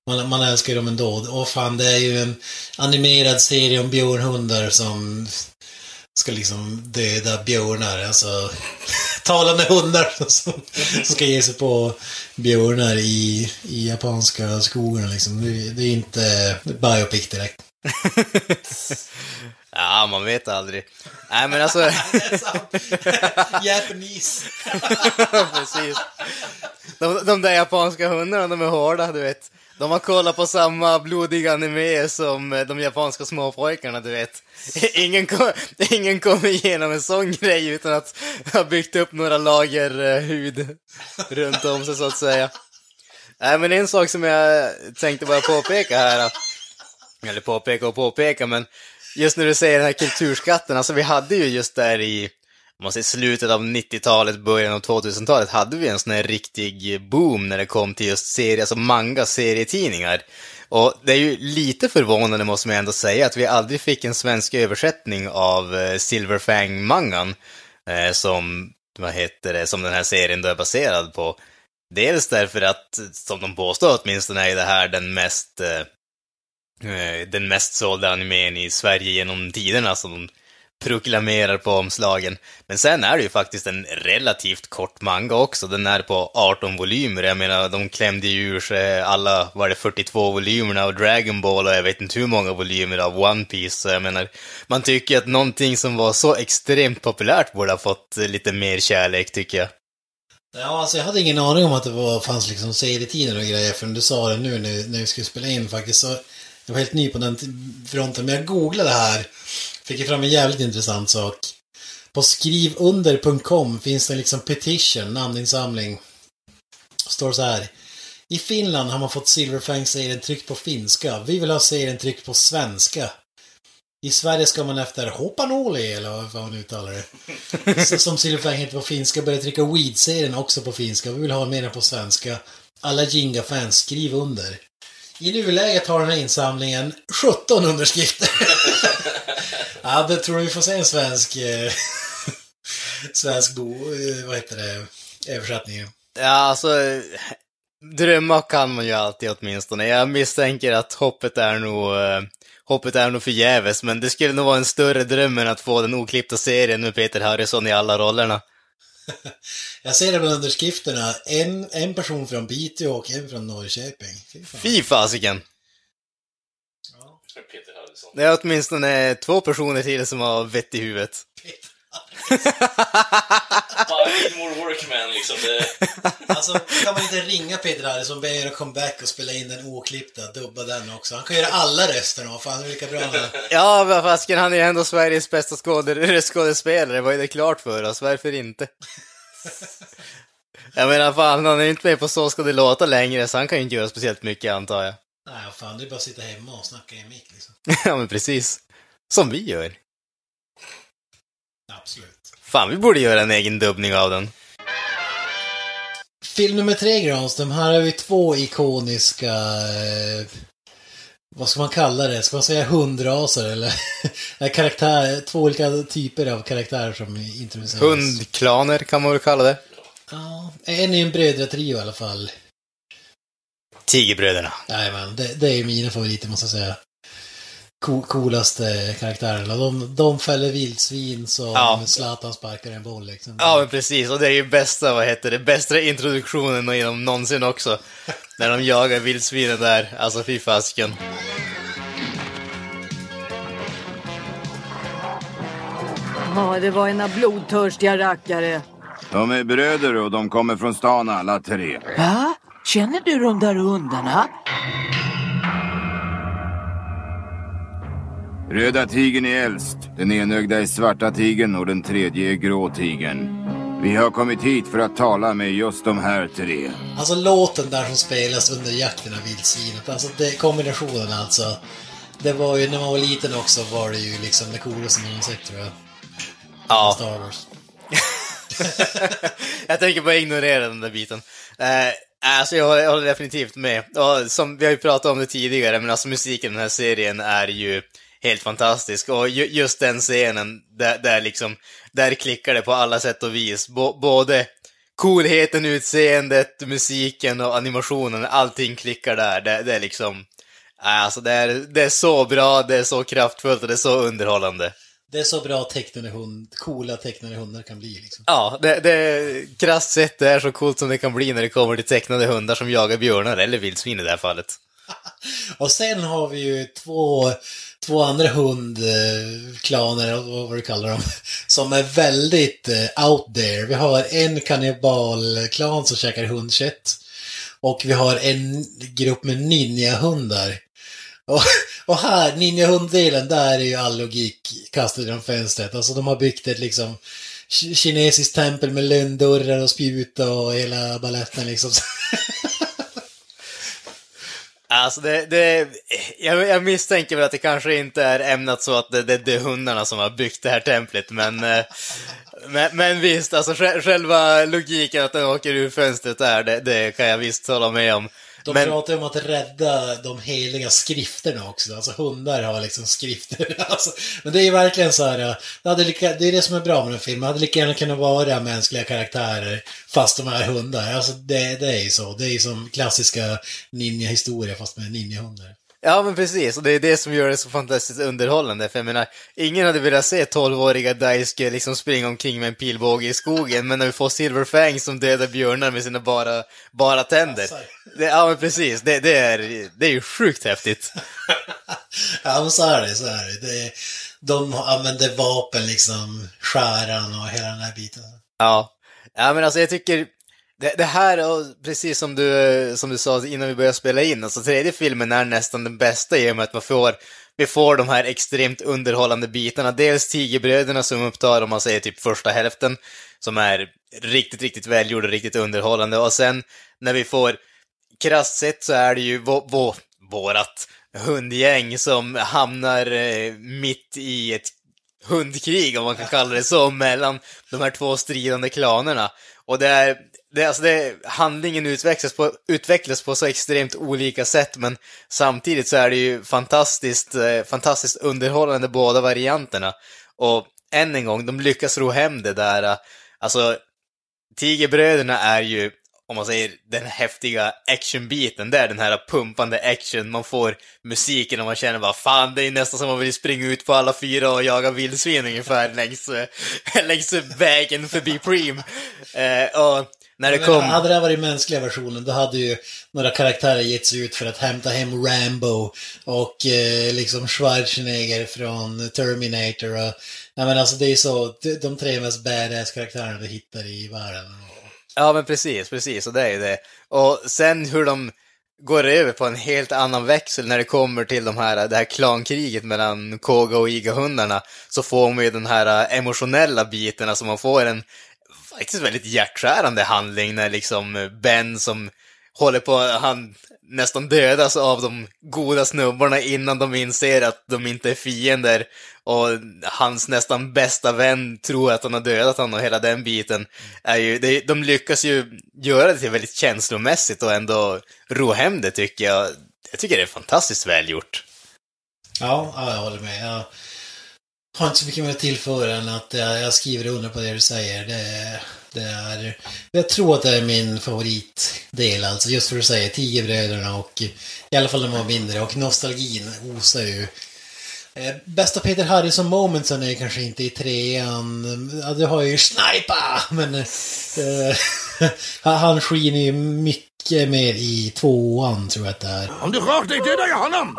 Speaker 3: man, man älskar ju dem ändå. Och fan, det är ju en animerad serie om björnhundar som ska liksom döda björnar, alltså [laughs] talande hundar som, som ska ge sig på björnar i, i japanska skogarna liksom. Det, det är inte biopic direkt. [laughs]
Speaker 2: Ja, man vet aldrig. Nej, men alltså... [laughs]
Speaker 3: Japanese.
Speaker 2: Precis. De, de där japanska hundarna, de är hårda, du vet. De har kollat på samma blodiga anime som eh, de japanska småpojkarna, du vet. [laughs] Ingen, kom, [laughs] ingen kommer igenom en sån grej utan att [laughs] ha byggt upp några lager eh, hud runt om sig, så att säga. Nej, men en sak som jag tänkte bara påpeka här, eller påpeka och påpeka, men just när du säger den här kulturskatten, alltså vi hade ju just där i, om man säger slutet av 90-talet, början av 2000-talet, hade vi en sån här riktig boom när det kom till just serier, alltså manga-serietidningar. Och det är ju lite förvånande måste man ändå säga att vi aldrig fick en svensk översättning av eh, Silverfang-mangan, eh, som, vad heter det, som den här serien då är baserad på. Dels därför att, som de påstår åtminstone, är det här den mest eh, eh den mest sålda animen i Sverige genom tiderna som proklamerar på omslagen. Men sen är det ju faktiskt en relativt kort manga också. Den är på 18 volymer. Jag menar, de klämde ju ur sig alla, var det 42 volymerna av Dragon Ball och jag vet inte hur många volymer av One Piece. Så jag menar, man tycker att någonting som var så extremt populärt borde ha fått lite mer kärlek, tycker jag.
Speaker 3: Ja, alltså jag hade ingen aning om att det var, fanns liksom serietidningar och grejer förrän du sa det nu när, när vi skulle spela in faktiskt. Så jag var helt ny på den fronten. Men jag googlade här. Fick fram en jävligt intressant sak. På skrivunder.com finns det liksom petition, namninsamling. Står så här. I Finland har man fått Silverfang-serien tryckt på finska. Vi vill ha serien tryckt på svenska. I Sverige ska man efter Hopanoli, eller vad man uttalar det. [laughs] Så- Som Silverfang heter på finska, börja trycka Weed-serien också på finska. Vi vill ha mer på svenska. Alla Jinga-fans, skriv under. I nuläget har den här insamlingen 17 underskrifter. [laughs] ja, det tror jag vi får se en svensk... Eh, [laughs] svensk bo... Eh, vad heter det? Översättning.
Speaker 2: Ja, alltså, drömma kan man ju alltid åtminstone. Jag misstänker att hoppet är nog, eh, hoppet är nog förgäves, men det skulle nog vara en större dröm än att få den oklippta serien med Peter Harrison i alla rollerna. [laughs]
Speaker 3: Jag ser det bland underskrifterna. En, en person från Piteå och en från Norrköping. Fy fan.
Speaker 2: Fy fasiken!
Speaker 4: Peter Harrison.
Speaker 2: Det är åtminstone två personer till som har vett i huvudet.
Speaker 4: Bara [laughs] more workman liksom. Det...
Speaker 3: Alltså, kan man inte ringa Peter Harrison, be er att comeback och spela in den oklippta, dubba den också. Han kan göra alla rösterna, vad fan, vilka bra han är.
Speaker 2: Ja, vad fasken, han är ju ändå Sveriges bästa skåde- skådespelare, vad är det klart för oss? Varför inte? Jag menar, fan, han är ju inte med på Så ska det låta längre, så han kan ju inte göra speciellt mycket, antar jag.
Speaker 3: Nej, fan, det är bara att sitta hemma och snacka i mick liksom. [laughs]
Speaker 2: ja, men precis. Som vi gör.
Speaker 3: Absolut.
Speaker 2: Fan, vi borde göra en egen dubbning av den.
Speaker 3: Film nummer tre, Granström. Här har vi två ikoniska... Eh, vad ska man kalla det? Ska man säga hundraser [laughs] eller? Karaktär, två olika typer av karaktärer som introduceras.
Speaker 2: Hundklaner kan man väl kalla det.
Speaker 3: Ja, en är en brödratrio i alla fall.
Speaker 2: Tigerbröderna.
Speaker 3: Jajamän, det, det är ju mina favoriter måste jag säga. Co coolaste karaktärerna. De, de fäller vildsvin som
Speaker 2: Ja.
Speaker 3: Zlatan sparkar en boll liksom.
Speaker 2: Ja, men precis. Och det är ju bästa, vad heter det, bästa introduktionen genom någonsin också. [laughs] När de jagar vildsvinen där. Alltså, fy fasken.
Speaker 8: Ja, det var ena blodtörstiga rackare.
Speaker 6: De är bröder och de kommer från stan alla tre.
Speaker 5: Va? Känner du de där hundarna?
Speaker 6: Röda tigern är äldst, den enögda är svarta tigern och den tredje är grå tigern. Vi har kommit hit för att tala med just de här tre.
Speaker 3: Alltså låten där som spelas under jakten av vildsvinet. Alltså det, kombinationen alltså. Det var ju, när man var liten också var det ju liksom det coolaste man har sett tror jag.
Speaker 2: Ja.
Speaker 3: Star Wars. [laughs]
Speaker 2: jag tänker bara ignorera den där biten. Eh, alltså jag håller, jag håller definitivt med. Och som vi har ju pratat om det tidigare, men alltså musiken i den här serien är ju helt fantastisk. Och ju, just den scenen, där, där liksom, där klickar det på alla sätt och vis. Bo, både coolheten, utseendet, musiken och animationen, allting klickar där. Det, det är liksom, alltså det är, det är så bra, det är så kraftfullt och det är så underhållande.
Speaker 3: Det är så bra tecknade hund, coola tecknade hundar kan bli liksom.
Speaker 2: Ja, det, det krasst sett det är så coolt som det kan bli när det kommer till tecknade hundar som jagar björnar, eller vildsvin i det här fallet. [laughs]
Speaker 3: Och sen har vi ju två, två andra hundklaner, vad vad du kallar dem, [laughs] som är väldigt eh, out there. Vi har en kannibalklan som käkar hundkött. Och vi har en grupp med ninjahundar. Och, [laughs] och här, ninjahunddelen, där är ju all logik kastad genom fönstret. Alltså de har byggt ett liksom kinesiskt tempel med lönndörrar och spjut och hela baletten liksom.
Speaker 2: Alltså det, det jag, jag misstänker väl att det kanske inte är ämnat så att det, det, det är hundarna som har byggt det här templet, men, eh, men, men visst, alltså själva logiken att den åker ur fönstret där, det, det kan jag visst hålla med om.
Speaker 3: De
Speaker 2: men,
Speaker 3: pratar om att rädda de heliga skrifterna också. Alltså hundar har liksom skrifter. [laughs] Alltså, men det är ju verkligen så här. Det, hade lika, det är det som är bra med den filmen. Det hade lika gärna kunnat vara mänskliga karaktärer fast de är hundar. Alltså det, det är ju så. Det är ju som klassiska ninja-historia fast med ninjahundar.
Speaker 2: Ja, men precis. Och det är det som gör det så fantastiskt underhållande. För jag menar, ingen hade velat se 12-åriga Daisuke liksom springa omkring med en pilbåge i skogen, men när vi får Silver Fang som dödar björnar med sina bara, bara tänder. Det, ja, men precis. Det, det, är, det är ju sjukt häftigt. [laughs]
Speaker 3: Ja men så är det. Så är det. det de använder vapen liksom, skäran och hela den här biten.
Speaker 2: Ja. Ja, men alltså jag tycker, det, det här, precis som du, som du sa innan vi började spela in, alltså tredje filmen är nästan den bästa i och med att man får, vi får de här extremt underhållande bitarna. Dels Tigerbröderna som upptar, om man säger typ första hälften, som är riktigt, riktigt välgjord och riktigt underhållande. Och sen när vi får, krasst sett så är det ju vå, vå, vårat hundgäng som hamnar eh, mitt i ett hundkrig, om man kan kalla det så, mellan de här två stridande klanerna. Och det är, det, alltså det, handlingen utvecklas på, utvecklas på så extremt olika sätt, men samtidigt så är det ju fantastiskt, eh, fantastiskt underhållande båda varianterna. Och än en gång, de lyckas ro hem det där, eh, alltså, Tigerbröderna är ju, om man säger den häftiga actionbiten, det är den här pumpande action, man får musiken och man känner bara fan, det är nästan som man vill springa ut på alla fyra och jaga vildsvin ungefär längs, eh, [laughs] längs vägen förbi Preem. Eh, och när det
Speaker 3: Men
Speaker 2: kom...
Speaker 3: Hade det här varit mänskliga versionen, då hade ju några karaktärer gett sig ut för att hämta hem Rambo och eh, liksom Schwarzenegger från Terminator. Och, ja, men alltså det är så, de, de tre mest badass karaktärerna du hittar i världen.
Speaker 2: Ja, men precis, precis, och det är ju det. Och sen hur de går över på en helt annan växel när det kommer till de här, det här klankriget mellan Koga och Iga-hundarna, så får man ju den här emotionella biten, alltså man får en faktiskt väldigt hjärtskärande handling när liksom Ben som håller på, han nästan dödas av de goda snubbarna innan de inser att de inte är fiender. Och hans nästan bästa vän tror att han har dödat honom och hela den biten. Är ju, de lyckas ju göra det till väldigt känslomässigt och ändå ro hem det tycker jag. Jag tycker det är fantastiskt välgjort.
Speaker 3: Ja, ja, jag håller med. Jag har inte så mycket mer att tillföra än att jag, skriver under på det du säger. Det, det är, jag tror att det är min favoritdel, alltså just för att du säger Tigerbröderna och i alla fall när man var mindre och nostalgin osar ju. Eh, bästa Peter Harrison momentsen är kanske inte i trean. Ja, du har ju Snipa! Men eh, [laughs] han skiner ju mycket mer i tvåan tror jag att det är.
Speaker 1: Om du rör dig dödar jag honom!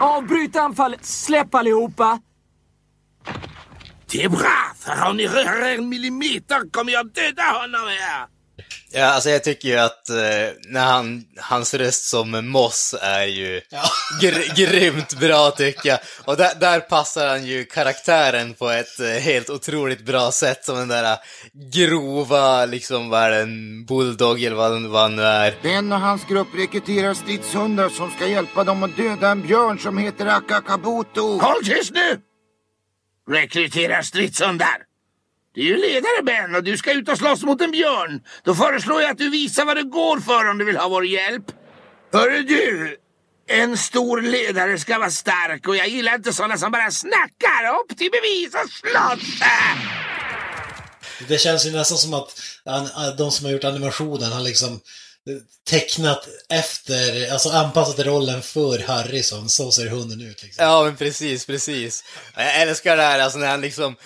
Speaker 9: Avbryt anfallet! Släpp allihopa!
Speaker 1: Det är bra, för om ni rör en millimeter kommer jag döda honom här!
Speaker 2: Ja, alltså jag tycker ju att eh, när han, hans röst som Moss är ju [laughs] gr grymt bra tycker jag. Och där, där passar han ju karaktären på ett eh, helt otroligt bra sätt som den där grova, liksom vad är det, en bulldog eller vad, vad han nu är.
Speaker 6: Ben och hans grupp rekryterar stridshundar som ska hjälpa dem att döda en björn som heter Akakabuto.
Speaker 1: Håll tyst nu! Rekrytera stridshundar. Du är ju ledare Ben och du ska ut och slåss mot en björn. Då föreslår jag att du visar vad det går för om du vill ha vår hjälp. Hörru du, en stor ledare ska vara stark och jag gillar inte sådana som bara snackar. Upp till bevis och slåss!
Speaker 3: Det känns ju nästan som att han- de som har gjort animationen har liksom tecknat efter, alltså anpassat rollen för Harrison. Så ser hunden ut liksom.
Speaker 2: Ja, men precis, precis. Jag älskar det här, alltså när han liksom,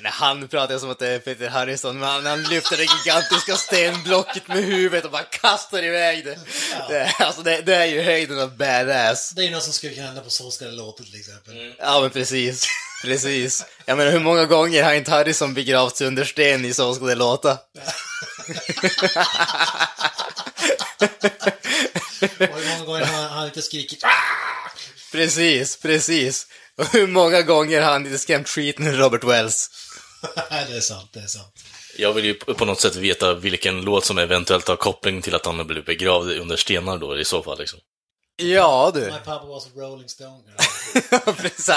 Speaker 2: när han pratar som att det är Peter Harrison, men han, lyfter det gigantiska stenblocket med huvudet och bara kastar iväg det. det alltså det, det är ju höjden av badass.
Speaker 3: Det är ju något som skulle kunna hända på Så ska det låta till exempel.
Speaker 2: Ja, men precis. [laughs] Precis. Jag menar, hur många gånger har inte Harrison begravts under sten i Så ska det låta? [laughs]
Speaker 3: Och hur många gånger har han, han inte skrikit
Speaker 2: Precis, precis. Och [laughs] hur många gånger har han inte skrämt skiten ur Robert Wells? [laughs]
Speaker 3: det är sant, det är sant.
Speaker 4: Jag vill ju på något sätt veta vilken låt som eventuellt har koppling till att han har blivit begravd under stenar då i så fall liksom.
Speaker 2: Ja, du.
Speaker 3: My papa was a rolling stone. [laughs]
Speaker 2: Precis.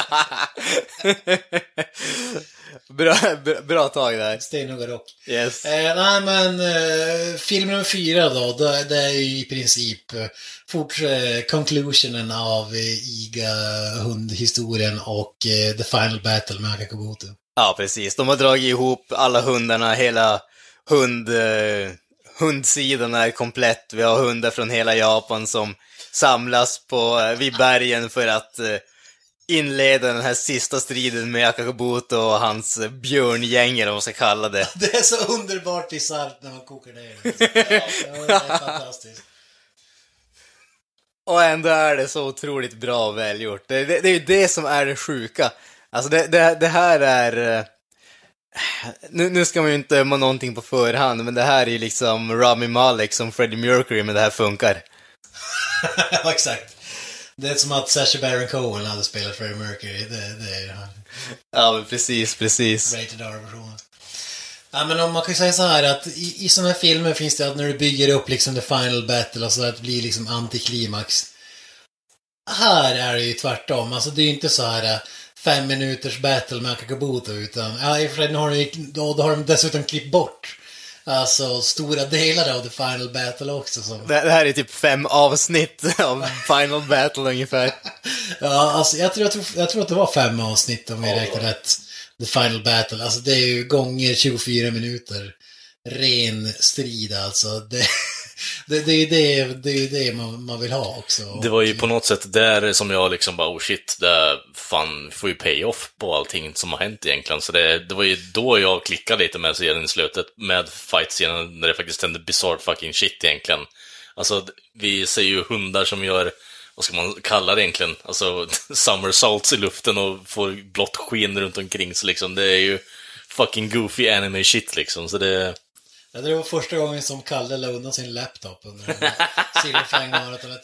Speaker 2: bra, bra, bra tag där.
Speaker 3: Stenhugga rock.
Speaker 2: Yes.
Speaker 3: Eh, nej men, eh, film nummer fyra då, det, det är ju i princip eh, fort eh, conclusionen av eh, IGA-hundhistorien och eh, The Final Battle med Akakabuto.
Speaker 2: Ja, precis. De har dragit ihop alla hundarna, hela hund, eh, hundsidan är komplett. Vi har hundar från hela Japan som samlas på, eh, vid bergen för att eh, inleda den här sista striden med Akakabuto och hans eh, björngäng, eller vad man ska kalla det. [laughs]
Speaker 3: Det är så underbart bisarrt när man kokar ner det. [laughs] Ja, det är fantastiskt.
Speaker 2: Och ändå är det så otroligt bra och välgjort. Det, det, det är ju det som är det sjuka. Alltså det, det, det här är... Nu, nu ska man ju inte döma någonting på förhand, men det här är ju liksom Rami Malek som Freddie Mercury, men det här funkar. [laughs]
Speaker 3: ja, exakt. Det är som att Sacha Baron Cohen hade spelat Freddie Mercury. Det, det är han.
Speaker 2: Ja, men precis, precis.
Speaker 3: Rated R-versionen. Ja, men om man kan säga så här att i, i sådana här filmer finns det att när du bygger upp liksom the final battle, alltså att det blir liksom antiklimax. Här är det ju tvärtom. Alltså det är ju inte så här eh, fem minuters battle med Akakabuto utan, ja i och för sig nu har de, då, då har de dessutom klippt bort Alltså stora delar av the final battle också. Som...
Speaker 2: Det, det här är typ fem avsnitt av Final Battle ungefär. [laughs]
Speaker 3: Ja, alltså jag tror, jag, tror, jag tror att det var fem avsnitt om vi räknar rätt. The final battle. Alltså det är ju gånger 24 minuter. Ren strid alltså. Det, [laughs] det, det är ju det, det, är ju det man, man vill ha också.
Speaker 4: Det var ju på något sätt där som jag liksom bara, oh shit, det fan får ju pay-off på allting som har hänt egentligen. Så det, det var ju då jag klickade lite med serien i slutet, med fight-scenen, när det faktiskt hände bizarre fucking shit egentligen. Alltså, vi ser ju hundar som gör, vad ska man kalla det egentligen, alltså [laughs] somersaults i luften och får blått sken runt omkring så liksom, det är ju fucking goofy anime shit liksom, så det...
Speaker 3: Ja, det var första gången som Kalle la undan sin laptop under [laughs] Silverfang-maratonet.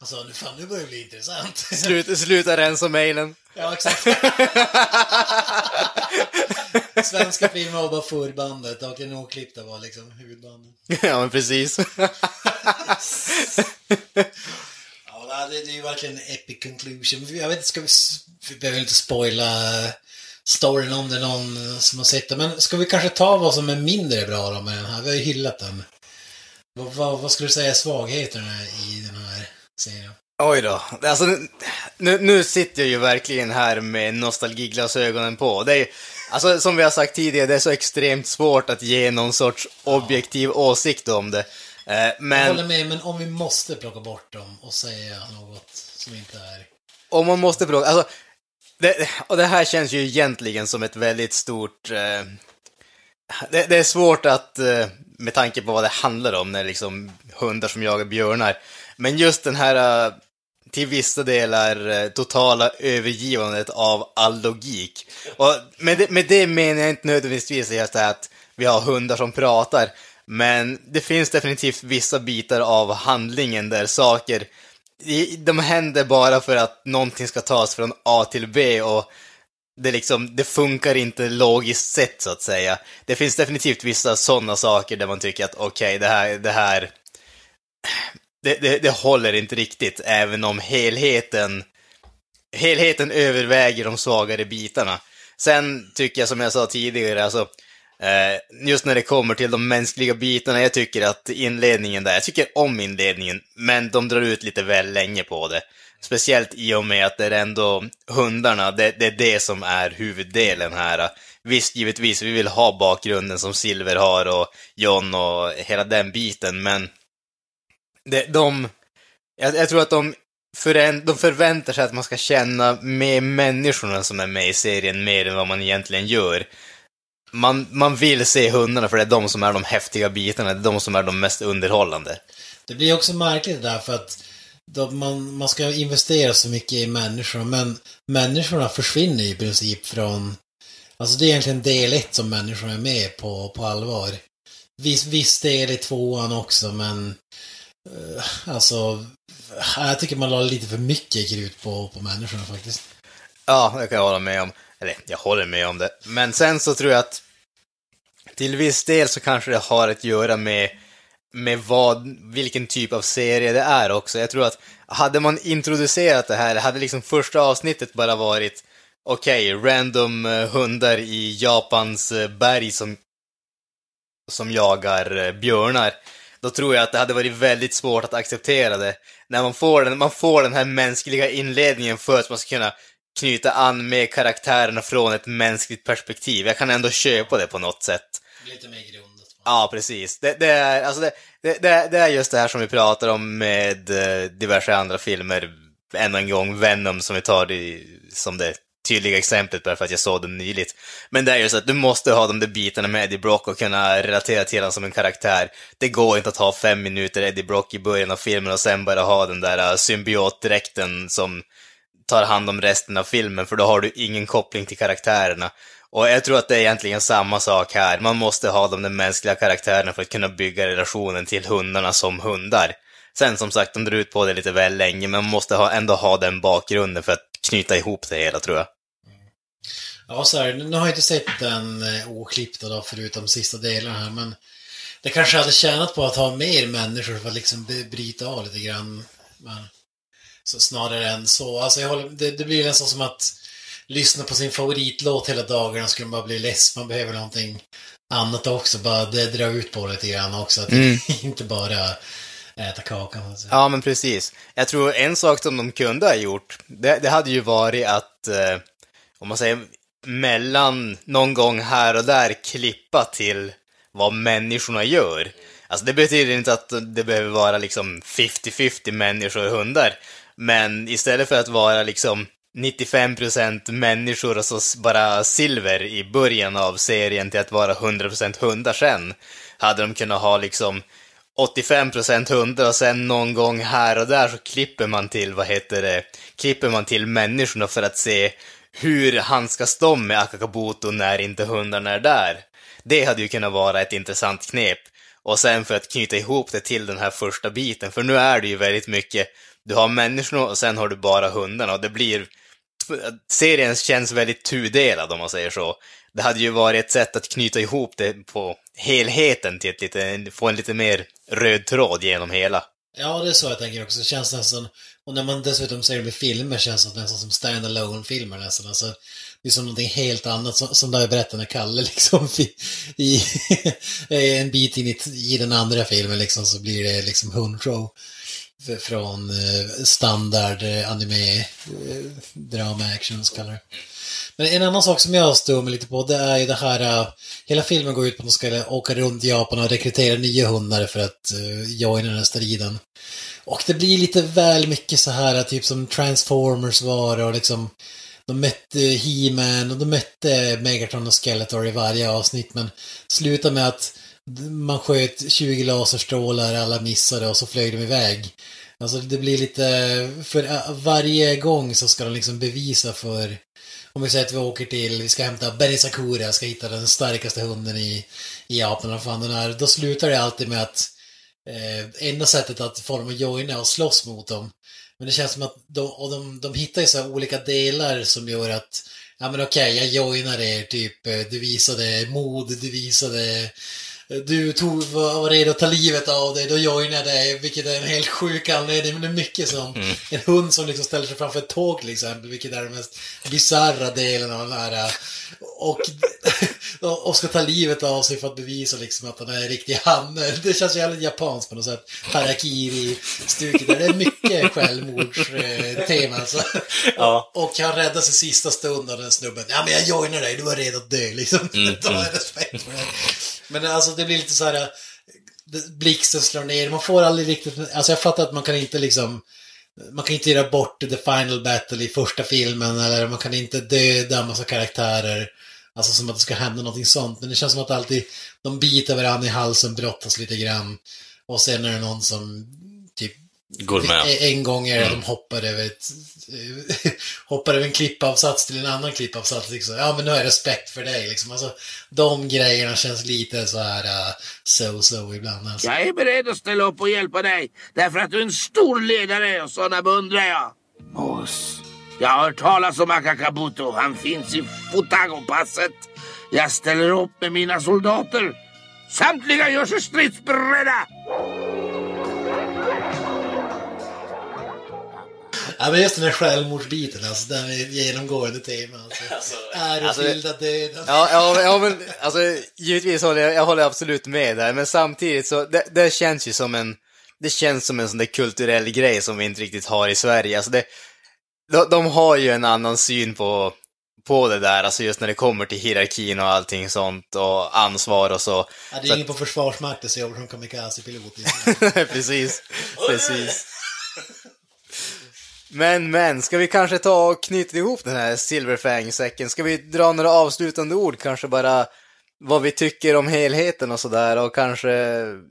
Speaker 3: Alltså, nu fan, nu börjar det bli intressant.
Speaker 2: Sluta, sluta rensa mejlen.
Speaker 3: Ja, exakt. [laughs] Svenska filmer var bara förbandet och den oklippta var liksom huvudbandet.
Speaker 2: ja, men precis. [laughs]
Speaker 3: Ja, det, det är ju verkligen en epic conclusion. Jag vet inte, ska vi... Vi behöver inte spoila storyn om det är någon som har sett det. Men ska vi kanske ta vad som är mindre bra då med den här? Vi har ju hyllat den. Vad, vad, vad skulle du säga är svagheterna i den här serien?
Speaker 2: Oj då. Alltså, nu, nu sitter jag ju verkligen här med nostalgiglasögonen på. Det är alltså, som vi har sagt tidigare, det är så extremt svårt att ge någon sorts objektiv åsikt om det. Eh,
Speaker 3: Jag
Speaker 2: men
Speaker 3: håller med, men om vi måste plocka bort dem och säga något som inte är...
Speaker 2: om man måste fråga, alltså, det, och det här känns ju egentligen som ett väldigt stort... Eh, det, det är svårt att, eh, med tanke på vad det handlar om, när det liksom hundar som jagar björnar. Men just den här, eh, till vissa delar, eh, totala övergivandet av all logik. Och med det, med det menar jag inte nödvändigtvis just det här att vi har hundar som pratar, men det finns definitivt vissa bitar av handlingen där saker de händer bara för att någonting ska tas från A till B och det, liksom, det funkar inte logiskt sett så att säga. Det finns definitivt vissa sådana saker där man tycker att okej, det här, det här det, det, det håller inte riktigt, även om helheten helheten överväger de svagare bitarna. Sen tycker jag, som jag sa tidigare, alltså Eh, just när det kommer till de mänskliga bitarna, jag tycker att inledningen där, jag tycker om inledningen, men de drar ut lite väl länge på det. Speciellt i och med att det är ändå hundarna, det, det är det som är huvuddelen här. Visst, givetvis, vi vill ha bakgrunden som Silver har och John och hela den biten, men det, de, jag, jag tror att de, förän, de förväntar sig att man ska känna med människorna som är med i serien mer än vad man egentligen gör man, man vill se hundarna för det är de som är de häftiga bitarna, det är de som är de mest underhållande.
Speaker 3: Det blir också märkligt där för att man, man ska investera så mycket i människor, men människorna försvinner i princip från... Alltså det är egentligen del ett som människorna är med på, på allvar. Viss, viss del i tvåan också, men... eh, alltså... Jag tycker man la lite för mycket krut på, på människorna faktiskt.
Speaker 2: Ja, det kan jag hålla med om. Eller, jag håller med om det. Men sen så tror jag att till viss del så kanske det har att göra med, med vad, vilken typ av serie det är också. Jag tror att hade man introducerat det här, hade liksom första avsnittet bara varit okej, random eh, hundar i Japans eh, berg som, som jagar eh, björnar. Då tror jag att det hade varit väldigt svårt att acceptera det. När man får den, man får den här mänskliga inledningen för att man ska kunna knyta an med karaktärerna från ett mänskligt perspektiv. Jag kan ändå köpa det på något sätt.
Speaker 3: Lite mer grundat.
Speaker 2: Ja, precis. Det, det, är, alltså det, det, det, är just det här som vi pratar om med eh, diverse andra filmer. Än en gång Venom som vi tar det, som det tydliga exemplet bara för att jag såg den nyligt. Men det är ju så att du måste ha de där bitarna med Eddie Brock och kunna relatera till honom som en karaktär. Det går inte att ha fem minuter Eddie Brock i början av filmen och sen bara ha den där eh, symbiotdräkten som tar hand om resten av filmen, för då har du ingen koppling till karaktärerna. Och jag tror att det är egentligen samma sak här. Man måste ha de där mänskliga karaktärerna för att kunna bygga relationen till hundarna som hundar. Sen som sagt, de drar ut på det lite väl länge, men man måste ha, ändå ha den bakgrunden för att knyta ihop det hela, tror jag.
Speaker 3: Ja, så här, nu har jag inte sett den eh, oklippta då, förutom sista delen här, men det kanske hade tjänat på att ha mer människor för att liksom bryta av lite grann. Men, så snarare än så. Alltså, jag håller, det, det blir nästan som att lyssna på sin favoritlåt hela dagarna skulle man bara bli less. Man behöver någonting annat också. Bara det dra ut på det lite grann också. Att
Speaker 2: Mm. [laughs]
Speaker 3: inte bara äta kakan.
Speaker 2: Ja, men precis. Jag tror en sak som de kunde ha gjort, det, det hade ju varit att, eh, om man säger mellan någon gång här och där klippa till vad människorna gör. Alltså det betyder inte att det behöver vara liksom 50-50 människor och hundar. Men istället för att vara liksom 95% människor och så bara silver i början av serien till att vara 100% hundar sen, hade de kunnat ha liksom 85% hundar och sen någon gång här och där så klipper man till, vad heter det, klipper man till människorna för att se hur handskas de med Akakabuto när inte hundarna är där. Det hade ju kunnat vara ett intressant knep. Och sen för att knyta ihop det till den här första biten, för nu är det ju väldigt mycket du har människorna och sen har du bara hundarna och det blir... Serien känns väldigt tudelad om man säger så. Det hade ju varit ett sätt att knyta ihop det på helheten till ett lite, få en lite mer röd tråd genom hela.
Speaker 3: Ja, det är så jag tänker också. Det känns nästan, och när man dessutom ser det med filmer känns det nästan som stand-alone-filmer nästan. Alltså, det är som någonting helt annat, som, som där jag berättade när Kalle [laughs] liksom i, i en bit in i, i den andra filmen liksom så blir det liksom hundshow från eh, standard eh, anime-drama-actions, eh, kallar det. Men en annan sak som jag stod mig lite på, det är ju det här, hela filmen går ut på att de ska åka runt i Japan och rekrytera nya hundar för att joina den här striden. Och det blir lite väl mycket så här, typ som Transformers var och liksom de mötte He-Man och de mötte Megatron och Skeletor i varje avsnitt men slutar med att man sköt 20 laserstrålar, alla missade och så flög de iväg. Alltså det blir lite, för äh, varje gång så ska de liksom bevisa för om vi säger att vi åker till, vi ska hämta Benny Sakura, ska hitta den starkaste hunden i, i Japan, vad fan den är. Då slutar det alltid med att eh, enda sättet att få dem att joina är att slåss mot dem. Men det känns som att de, och de, de hittar ju så olika delar som gör att ja men okej, okay, jag joinar er, typ, eh, du visade mod, du visade du tog, var, var redo att ta livet av dig, då joinade jag dig, vilket är en helt sjuk anledning. Men det är mycket som mm. en hund som liksom ställer sig framför ett tåg till exempel, vilket är den mest bisarra delen av den här. Och, [laughs] och ska ta livet av sig för att bevisa liksom att han är en riktig hanne. Det känns jävligt japanskt på något sätt. Harakiri-stuket där. Det är mycket självmordstema alltså. Ja. Och, och han räddas i sista stund av den snubben. Ja men jag joinar dig, du var redo att dö liksom. Mm. [laughs] Ta mm. respekt för det. Men alltså det blir lite så här, blixten slår ner, man får aldrig riktigt, alltså jag fattar att man kan inte liksom, man kan inte göra bort the final battle i första filmen eller man kan inte döda en massa karaktärer. Alltså som att det ska hända någonting sånt. Men det känns som att alltid de biter varandra i halsen, brottas lite grann. Och sen är det någon som typ
Speaker 4: Går med.
Speaker 3: En gång är det mm. de hoppar över ett, hoppar över en klippavsats till en annan klippavsats. Liksom. Ja, men nu har jag respekt för dig. Liksom. Alltså, de grejerna känns lite så här uh, so-so ibland. Alltså.
Speaker 1: Jag är beredd att ställa upp och hjälpa dig. Därför att du är en stor ledare och sådana beundrar jag.
Speaker 6: Mås.
Speaker 1: Jag har hört talas om Akakabuto. Han finns i Futago-passet. Jag ställer upp med mina soldater. Samtliga gör sig stridsberedda.
Speaker 3: Ja, men just den här självmordsbiten, alltså, den [laughs] är genomgående tema. Alltså. Alltså, Ärofyllda alltså, döden.
Speaker 2: Ja, ja, ja, men alltså, givetvis håller jag, jag håller absolut med där, men samtidigt så, det, det känns ju som en, det känns som en sån där kulturell grej som vi inte riktigt har i Sverige. Alltså det, de, de har ju en annan syn på, på det där, alltså just när det kommer till hierarkin och allting sånt och ansvar och så.
Speaker 3: Ja, det är ingen på Försvarsmakten som jobbar som kamikaze-pilot. [laughs]
Speaker 2: precis, precis. Men, men, ska vi kanske ta och knyta ihop den här Silverfang-säcken? Ska vi dra några avslutande ord, kanske bara vad vi tycker om helheten och sådär och kanske,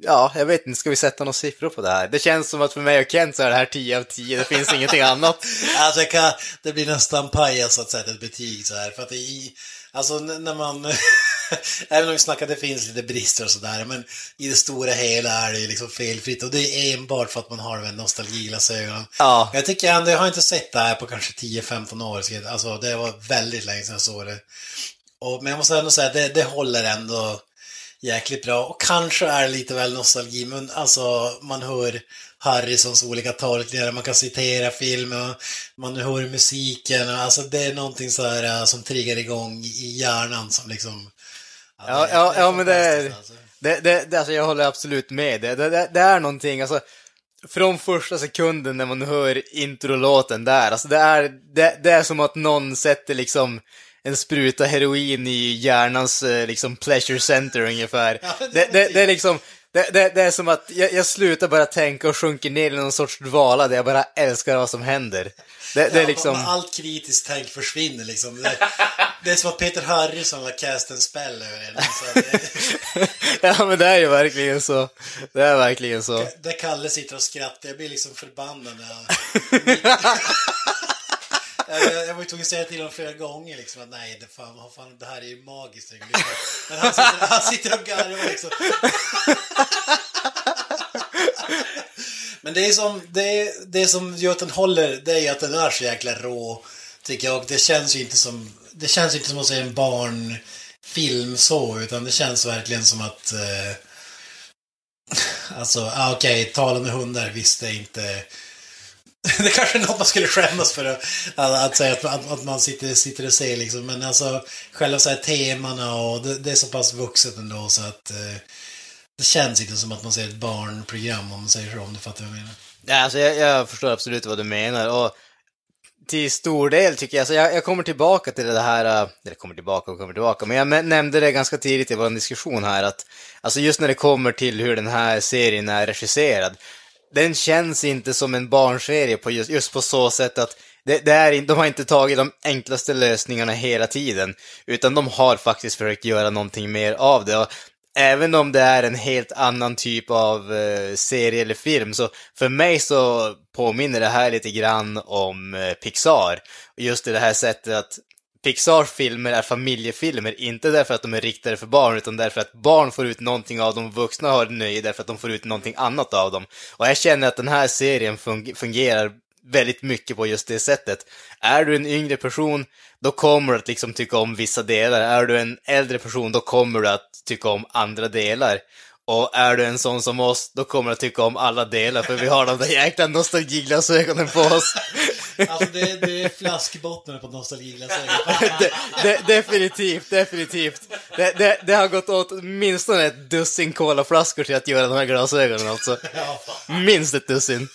Speaker 2: ja, jag vet inte, ska vi sätta några siffror på det här? Det känns som att för mig och Kent så är det här 10 av 10, det finns ingenting annat. [laughs]
Speaker 3: Alltså, kan, det blir nästan pajas att sätta ett betyg så här, för att det i, alltså när man, [laughs] även om vi snackar det finns lite brister och sådär, men i det stora hela är det ju liksom felfritt och det är enbart för att man har de här nostalgiglasögonen. Ja. Jag tycker ändå, jag har inte sett det här på kanske 10-15 år, alltså det var väldigt länge sedan jag såg det. Och, men jag måste ändå säga det, det håller ändå jäkligt bra. Och kanske är det lite väl nostalgi, men alltså man hör Harrisons olika tolkningar, man kan citera filmen, man hör musiken, alltså det är någonting så här äh, som triggar igång i hjärnan som liksom...
Speaker 2: Ja, ja, ja, men det är... Alltså. Det, det, det, alltså jag håller absolut med. Det, det, det, det är någonting, alltså från första sekunden när man hör introlåten där, alltså det är, det, det är som att någon sätter liksom en spruta heroin i hjärnans eh, liksom pleasure center ungefär. Ja, det, det, det, det, är liksom, det, är som att jag, jag slutar bara tänka och sjunker ner i någon sorts dvala där jag bara älskar vad som händer. Det, det är liksom...
Speaker 3: Allt kritiskt tänk försvinner liksom. Det, är som att Peter Harrison har cast en spell över en. [laughs]
Speaker 2: ja, men det är ju verkligen så. Det är verkligen så.
Speaker 3: Där Kalle sitter och skrattar, jag blir liksom förbannad [laughs] jag, jag var ju tvungen att säga till honom flera gånger liksom att nej, det, fan, fan, det här är ju magiskt. Men han sitter, han sitter och garvar liksom. Men det är som, det, är, det som gör att den håller, det är ju att den är så jäkla rå, tycker jag. Och det känns ju inte som, det känns inte som att säga en barnfilm så, utan det känns verkligen som att eh, Alltså, ah, okej, talande hundar, visst det är inte... [laughs] det kanske är något man skulle skämmas för att, att, säga att, att, att man sitter, sitter och ser liksom. Men alltså, själva så här temana och det, det är så pass vuxet ändå så att eh, det känns inte som att man ser ett barnprogram om man säger så, om du fattar vad jag menar.
Speaker 2: Ja, alltså jag, jag förstår absolut vad du menar. Och till stor del tycker jag, så jag, jag kommer tillbaka till det här, eh, eller kommer tillbaka och kommer tillbaka, men jag nämnde det ganska tidigt i vår diskussion här att, alltså just när det kommer till hur den här serien är regisserad, den känns inte som en barnserie på just, just på så sätt att det, det är, de har inte tagit de enklaste lösningarna hela tiden, utan de har faktiskt försökt göra någonting mer av det. Och även om det är en helt annan typ av eh, serie eller film, så för mig så påminner det här lite grann om eh, Pixar. Just i det här sättet att Pixars filmer är familjefilmer, inte därför att de är riktade för barn, utan därför att barn får ut någonting av dem, vuxna har nöje därför att de får ut någonting annat av dem. Och jag känner att den här serien fungerar väldigt mycket på just det sättet. Är du en yngre person, då kommer du att liksom tycka om vissa delar. Är du en äldre person, då kommer du att tycka om andra delar. Och är du en sån som oss, då kommer du att tycka om alla delar, för vi har de där jäkla nostalgiglasögonen på oss. [laughs]
Speaker 3: Alltså det, är- det är flaskbottnar på nostalgiglasögon. [laughs]
Speaker 2: de, de, definitivt, definitivt. Det, det, det har gått åt åtminstone ett dussin colaflaskor till att göra de här glasögonen alltså. [laughs]
Speaker 3: Ja,
Speaker 2: Minst ett dussin.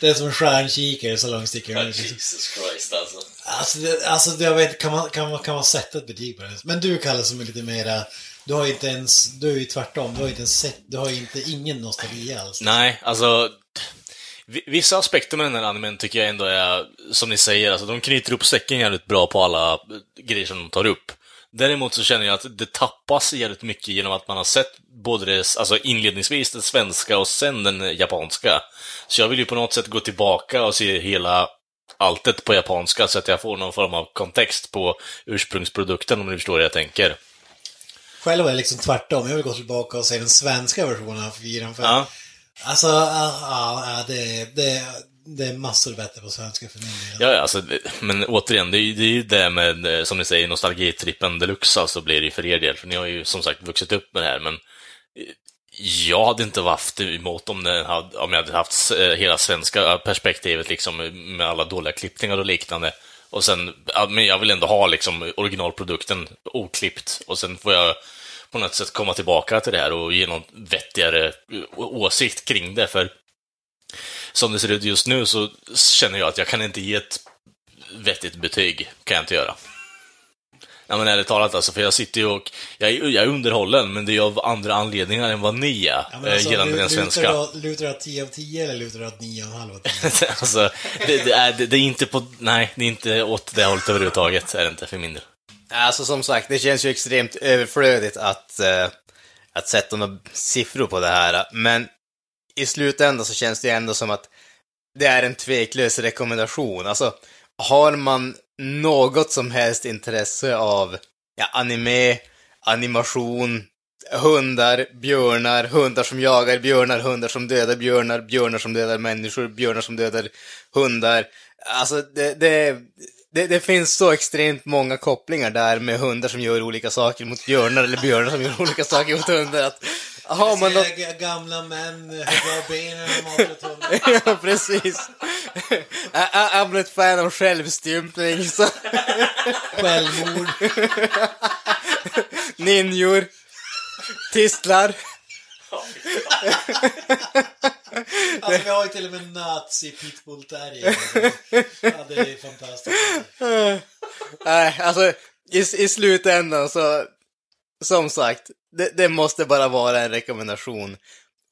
Speaker 3: det är som en stjärnkikare så långt sticker den.
Speaker 4: Jesus Christ alltså.
Speaker 3: Alltså, det, alltså det- jag vet, kan man, kan, man, kan man sätta ett betyg på det? Men du Kalle som är lite mera... Du har ju inte ens... Du är ju tvärtom. Du har ju inte ens sett... Du har ju inte ingen nostalgi alls.
Speaker 4: Nej, alltså... Vissa aspekter med den här animen tycker jag ändå är, som ni säger, alltså de knyter upp säcken jävligt bra på alla grejer som de tar upp. Däremot så känner jag att det tappas jävligt mycket genom att man har sett både det, alltså inledningsvis den svenska och sen den japanska. Så jag vill ju på något sätt gå tillbaka och se hela alltet på japanska så att jag får någon form av kontext på ursprungsprodukten om ni förstår hur jag tänker.
Speaker 3: Själv är jag liksom tvärtom. Jag vill gå tillbaka och se den svenska versionen av fyran. För
Speaker 4: Ja.
Speaker 3: Alltså, ja, ja, det, det, det är massor bättre på svenska för min del.
Speaker 4: Ja, ja, alltså, men återigen, det är, ju- det är ju det med, eh, som ni säger, nostalgitrippen deluxe, alltså blir det ju för er del, för ni har ju som sagt vuxit upp med det här, men eh, jag hade inte haft emot om, det hade, om jag hade haft eh, hela svenska perspektivet liksom med alla dåliga klippningar och liknande. Och sen, men jag vill ändå ha liksom originalprodukten oklippt och sen får jag på något sätt komma tillbaka till det här och ge någon vettigare åsikt kring det, för som det ser ut just nu så känner jag att jag kan inte ge ett vettigt betyg. kan jag inte göra. Ja, men ärligt talat alltså, för jag sitter ju och... Jag är, jag är underhållen, men det är av andra anledningar än vad ni är,
Speaker 3: Ja, alltså,
Speaker 4: eh, gällande den svenska.
Speaker 3: Lutar du åt- lutar du åt 10 av 10 eller lutar du åt 9,5 av 10? [laughs]
Speaker 4: alltså, det, det, är, det, det är inte på... Nej, det är inte åt det hållet överhuvudtaget, är det inte för min del.
Speaker 2: Alltså som sagt, det känns ju extremt överflödigt att, eh, att sätta några siffror på det här, men i slutändan så känns det ju ändå som att det är en tveklös rekommendation. Alltså, har man något som helst intresse av ja, anime, animation, hundar, björnar, hundar som jagar björnar, hundar som dödar björnar, björnar som dödar människor, björnar som dödar hundar. Alltså, det, det, det, det finns så extremt många kopplingar där med hundar som gör olika saker mot björnar eller björnar som gör olika saker mot hundar. Att, har man något...
Speaker 3: Ga- Gamla män hugga av benen åt hundar.
Speaker 2: ja, precis. Blir ett fan av självstympning, så...
Speaker 3: Självmord. [laughs]
Speaker 2: Ninjor. Tistlar. [laughs]
Speaker 3: Alltså vi har ju till och med nazi pitbull terrier. Ja, det är fantastiskt.
Speaker 2: Nej, alltså i, i slutändan så, som sagt, det, det måste bara vara en rekommendation.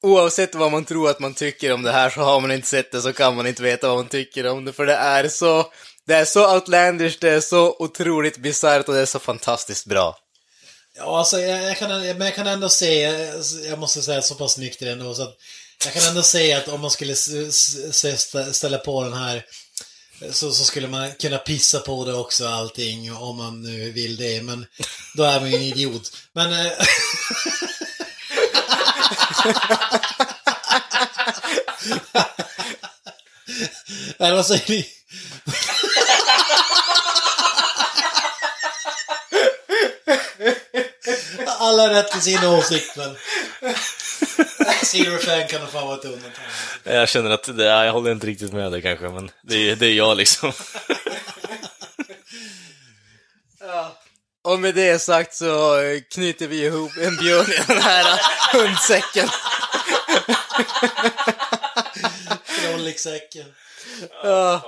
Speaker 2: Oavsett vad man tror att man tycker om det här så har man inte sett det så kan man inte veta vad man tycker om det, för det är så, det är så outlandish, det är så otroligt bisarrt och det är så fantastiskt bra.
Speaker 3: Ja, alltså jag, jag, kan, men jag kan ändå se, jag måste säga så pass nykter ändå, så att jag kan ändå säga att om man skulle ställa på den här så, så skulle man kunna pissa på det också allting om man nu vill det, men då är man ju en idiot. Men... Eh, [laughs] Nej, Eller vad säger ni? Alla har rätt till sin åsikt, men... Silverfang kan nog fan vara ett undantag.
Speaker 4: Jag känner att det, jag håller inte riktigt med dig kanske, men det, är- det är jag liksom.
Speaker 2: Och med det sagt så knyter vi ihop en björn i den här hundsäcken.
Speaker 3: Krolliksäcken.
Speaker 2: Ja.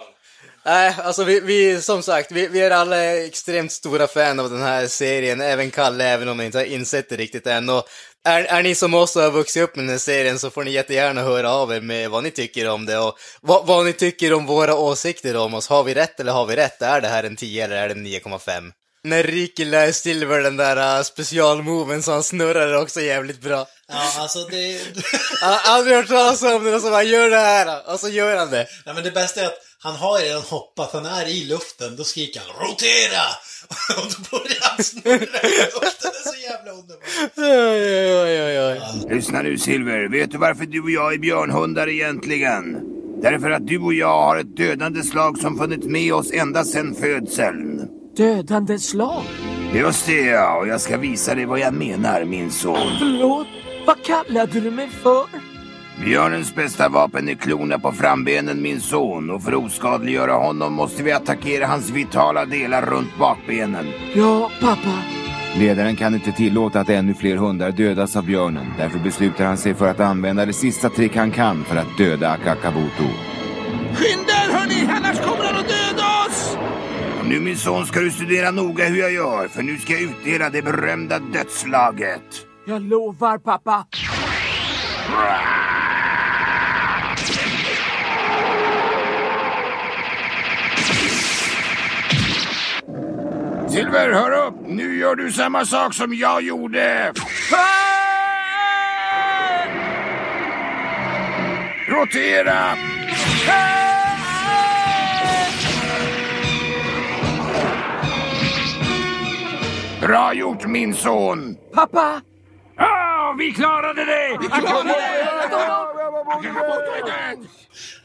Speaker 2: Nej, alltså vi, vi, som sagt, vi, vi är alla extremt stora fan av den här serien, även Kalle, även om ni inte har insett det riktigt än. Och är, är ni som oss och har vuxit upp med den här serien så får ni jättegärna höra av er med vad ni tycker om det och vad, vad ni tycker om våra åsikter om oss. Har vi rätt eller har vi rätt? Är det här en 10 eller är det en 9,5? När Ricky lär Silver den där uh, specialmoven så han snurrar också jävligt bra.
Speaker 3: Ja, alltså det... [laughs]
Speaker 2: Han har aldrig hört talas om det och så bara gör det här och så gör han det.
Speaker 3: Nej, men det bästa är att han har redan hoppat, han är i luften, då skriker han ROTERA! [laughs] Och då börjar han snurra i luften, det är så jävla underbart.
Speaker 2: Oj, oj, oj, oj.
Speaker 6: Lyssna nu Silver, vet du varför du och jag är björnhundar egentligen? Därför att du och jag har ett dödande slag som funnits med oss ända sedan födseln.
Speaker 9: Dödande slag?
Speaker 6: Just det ja, och jag ska visa dig vad jag menar min son.
Speaker 9: Förlåt? Vad kallade du mig för?
Speaker 6: Björnens bästa vapen är klorna på frambenen min son och för att oskadliggöra honom måste vi attackera hans vitala delar runt bakbenen.
Speaker 9: Ja, pappa.
Speaker 6: Ledaren kan inte tillåta att ännu fler hundar dödas av björnen. Därför beslutar han sig för att använda det sista trick han kan för att döda Akakabuto.
Speaker 1: Skynda er hörni, annars kommer han att döda oss!
Speaker 6: Och nu min son ska du studera noga hur jag gör, för nu ska jag utdela det berömda dödslaget.
Speaker 9: Jag lovar, pappa.
Speaker 6: Silver, hör upp! Nu gör du samma sak som jag gjorde! Rotera! Bra gjort min son!
Speaker 9: Pappa!
Speaker 6: Ja, vi klarade det! Vi klarade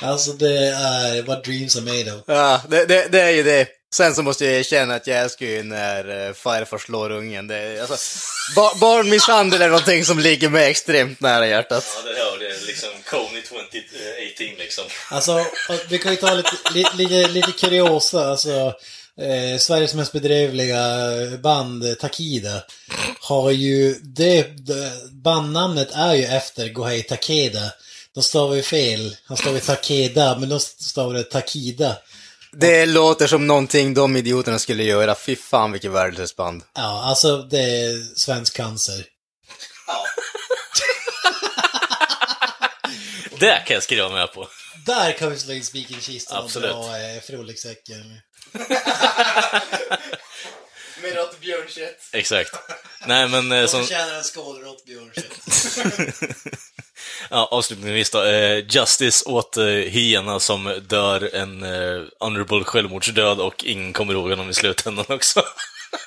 Speaker 3: Alltså det är what dreams are made of.
Speaker 2: Ja, det, det, det är ju det. Sen så måste jag erkänna att jag älskar ju när uh, farfar slår ungen. Det, är- alltså, ba, barnmisshandel är någonting som ligger mig extremt nära hjärtat.
Speaker 4: Ja, det hör det. Liksom Coney 2018 liksom.
Speaker 3: Alltså, vi kan ju ta lite, li, lite, lite kuriosa. Alltså, eh, Sveriges mest bedrövliga band, eh, Takida, har ju... Det, det, bandnamnet är ju efter Gohei Takeda. De stavar ju fel. Han stavar ju Takeda, men de stavar det Takida.
Speaker 2: Det låter som någonting de idioterna skulle göra. Fy fan vilket värdelöst band.
Speaker 3: Ja, alltså det är svensk cancer. [laughs]
Speaker 4: Det kan jag skriva med på.
Speaker 3: Där kan vi slå in spiken i kistan och dra eh, Frolic-säcken. [laughs]
Speaker 2: Med rått björnkött.
Speaker 4: Exakt. Nej, men eh,
Speaker 3: De
Speaker 4: som...
Speaker 3: förtjänar en skål rått björnkött. [laughs]
Speaker 4: Ja, avslutningsvis då. Eh, Justice åt eh, hyena som dör en eh, honorable självmordsdöd och ingen kommer ihåg honom i slutändan också.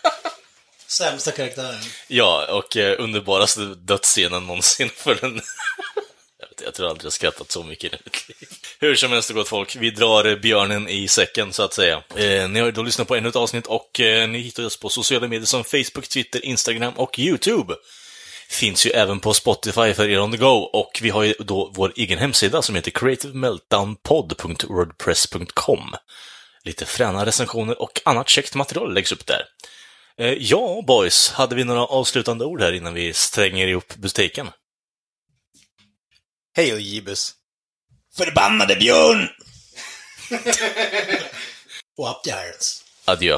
Speaker 4: [laughs]
Speaker 3: Sämsta karaktären.
Speaker 4: ja, och eh, underbaraste dödsscenen någonsin för den... [laughs] jag, tror aldrig jag skrattat så mycket i mitt liv. Hur som helst, gott folk, vi drar björnen i säcken, så att säga. Eh, ni har ju då lyssnat på ännu ett avsnitt och eh, ni hittar oss på sociala medier som Facebook, Twitter, Instagram och YouTube. Finns ju även på Spotify för er on the go och vi har ju då vår egen hemsida som heter creativemeltdownpod.wordpress.com. Lite fräna recensioner och annat käckt material läggs upp där. Eh, ja, boys, hade vi några avslutande ord här innan vi stränger ihop butiken?
Speaker 2: Hej Gibus.
Speaker 3: Förbannade björn! [laughs] Och up the irons.
Speaker 4: Adjö.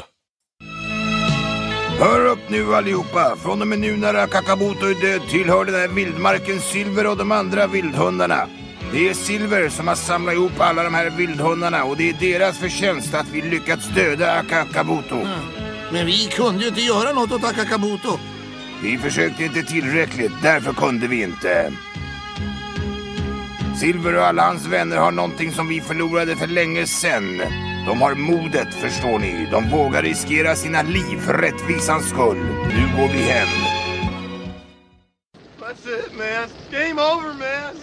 Speaker 6: Hör upp nu allihopa! Från och med nu när Akakabuto är död tillhör den här vildmarken Silver och de andra vildhundarna. Det är Silver som har samlat ihop alla de här vildhundarna och det är deras förtjänst att vi lyckats döda Akakabuto.
Speaker 1: Men vi kunde ju inte göra något åt Akakabuto.
Speaker 6: Vi försökte inte tillräckligt, därför kunde vi inte. Silver och alla hans vänner har någonting som vi förlorade för länge sedan. De har modet, förstår ni. De vågar riskera sina liv för rättvisans skull. Nu går vi hem.
Speaker 10: That's it, man. Game over, man.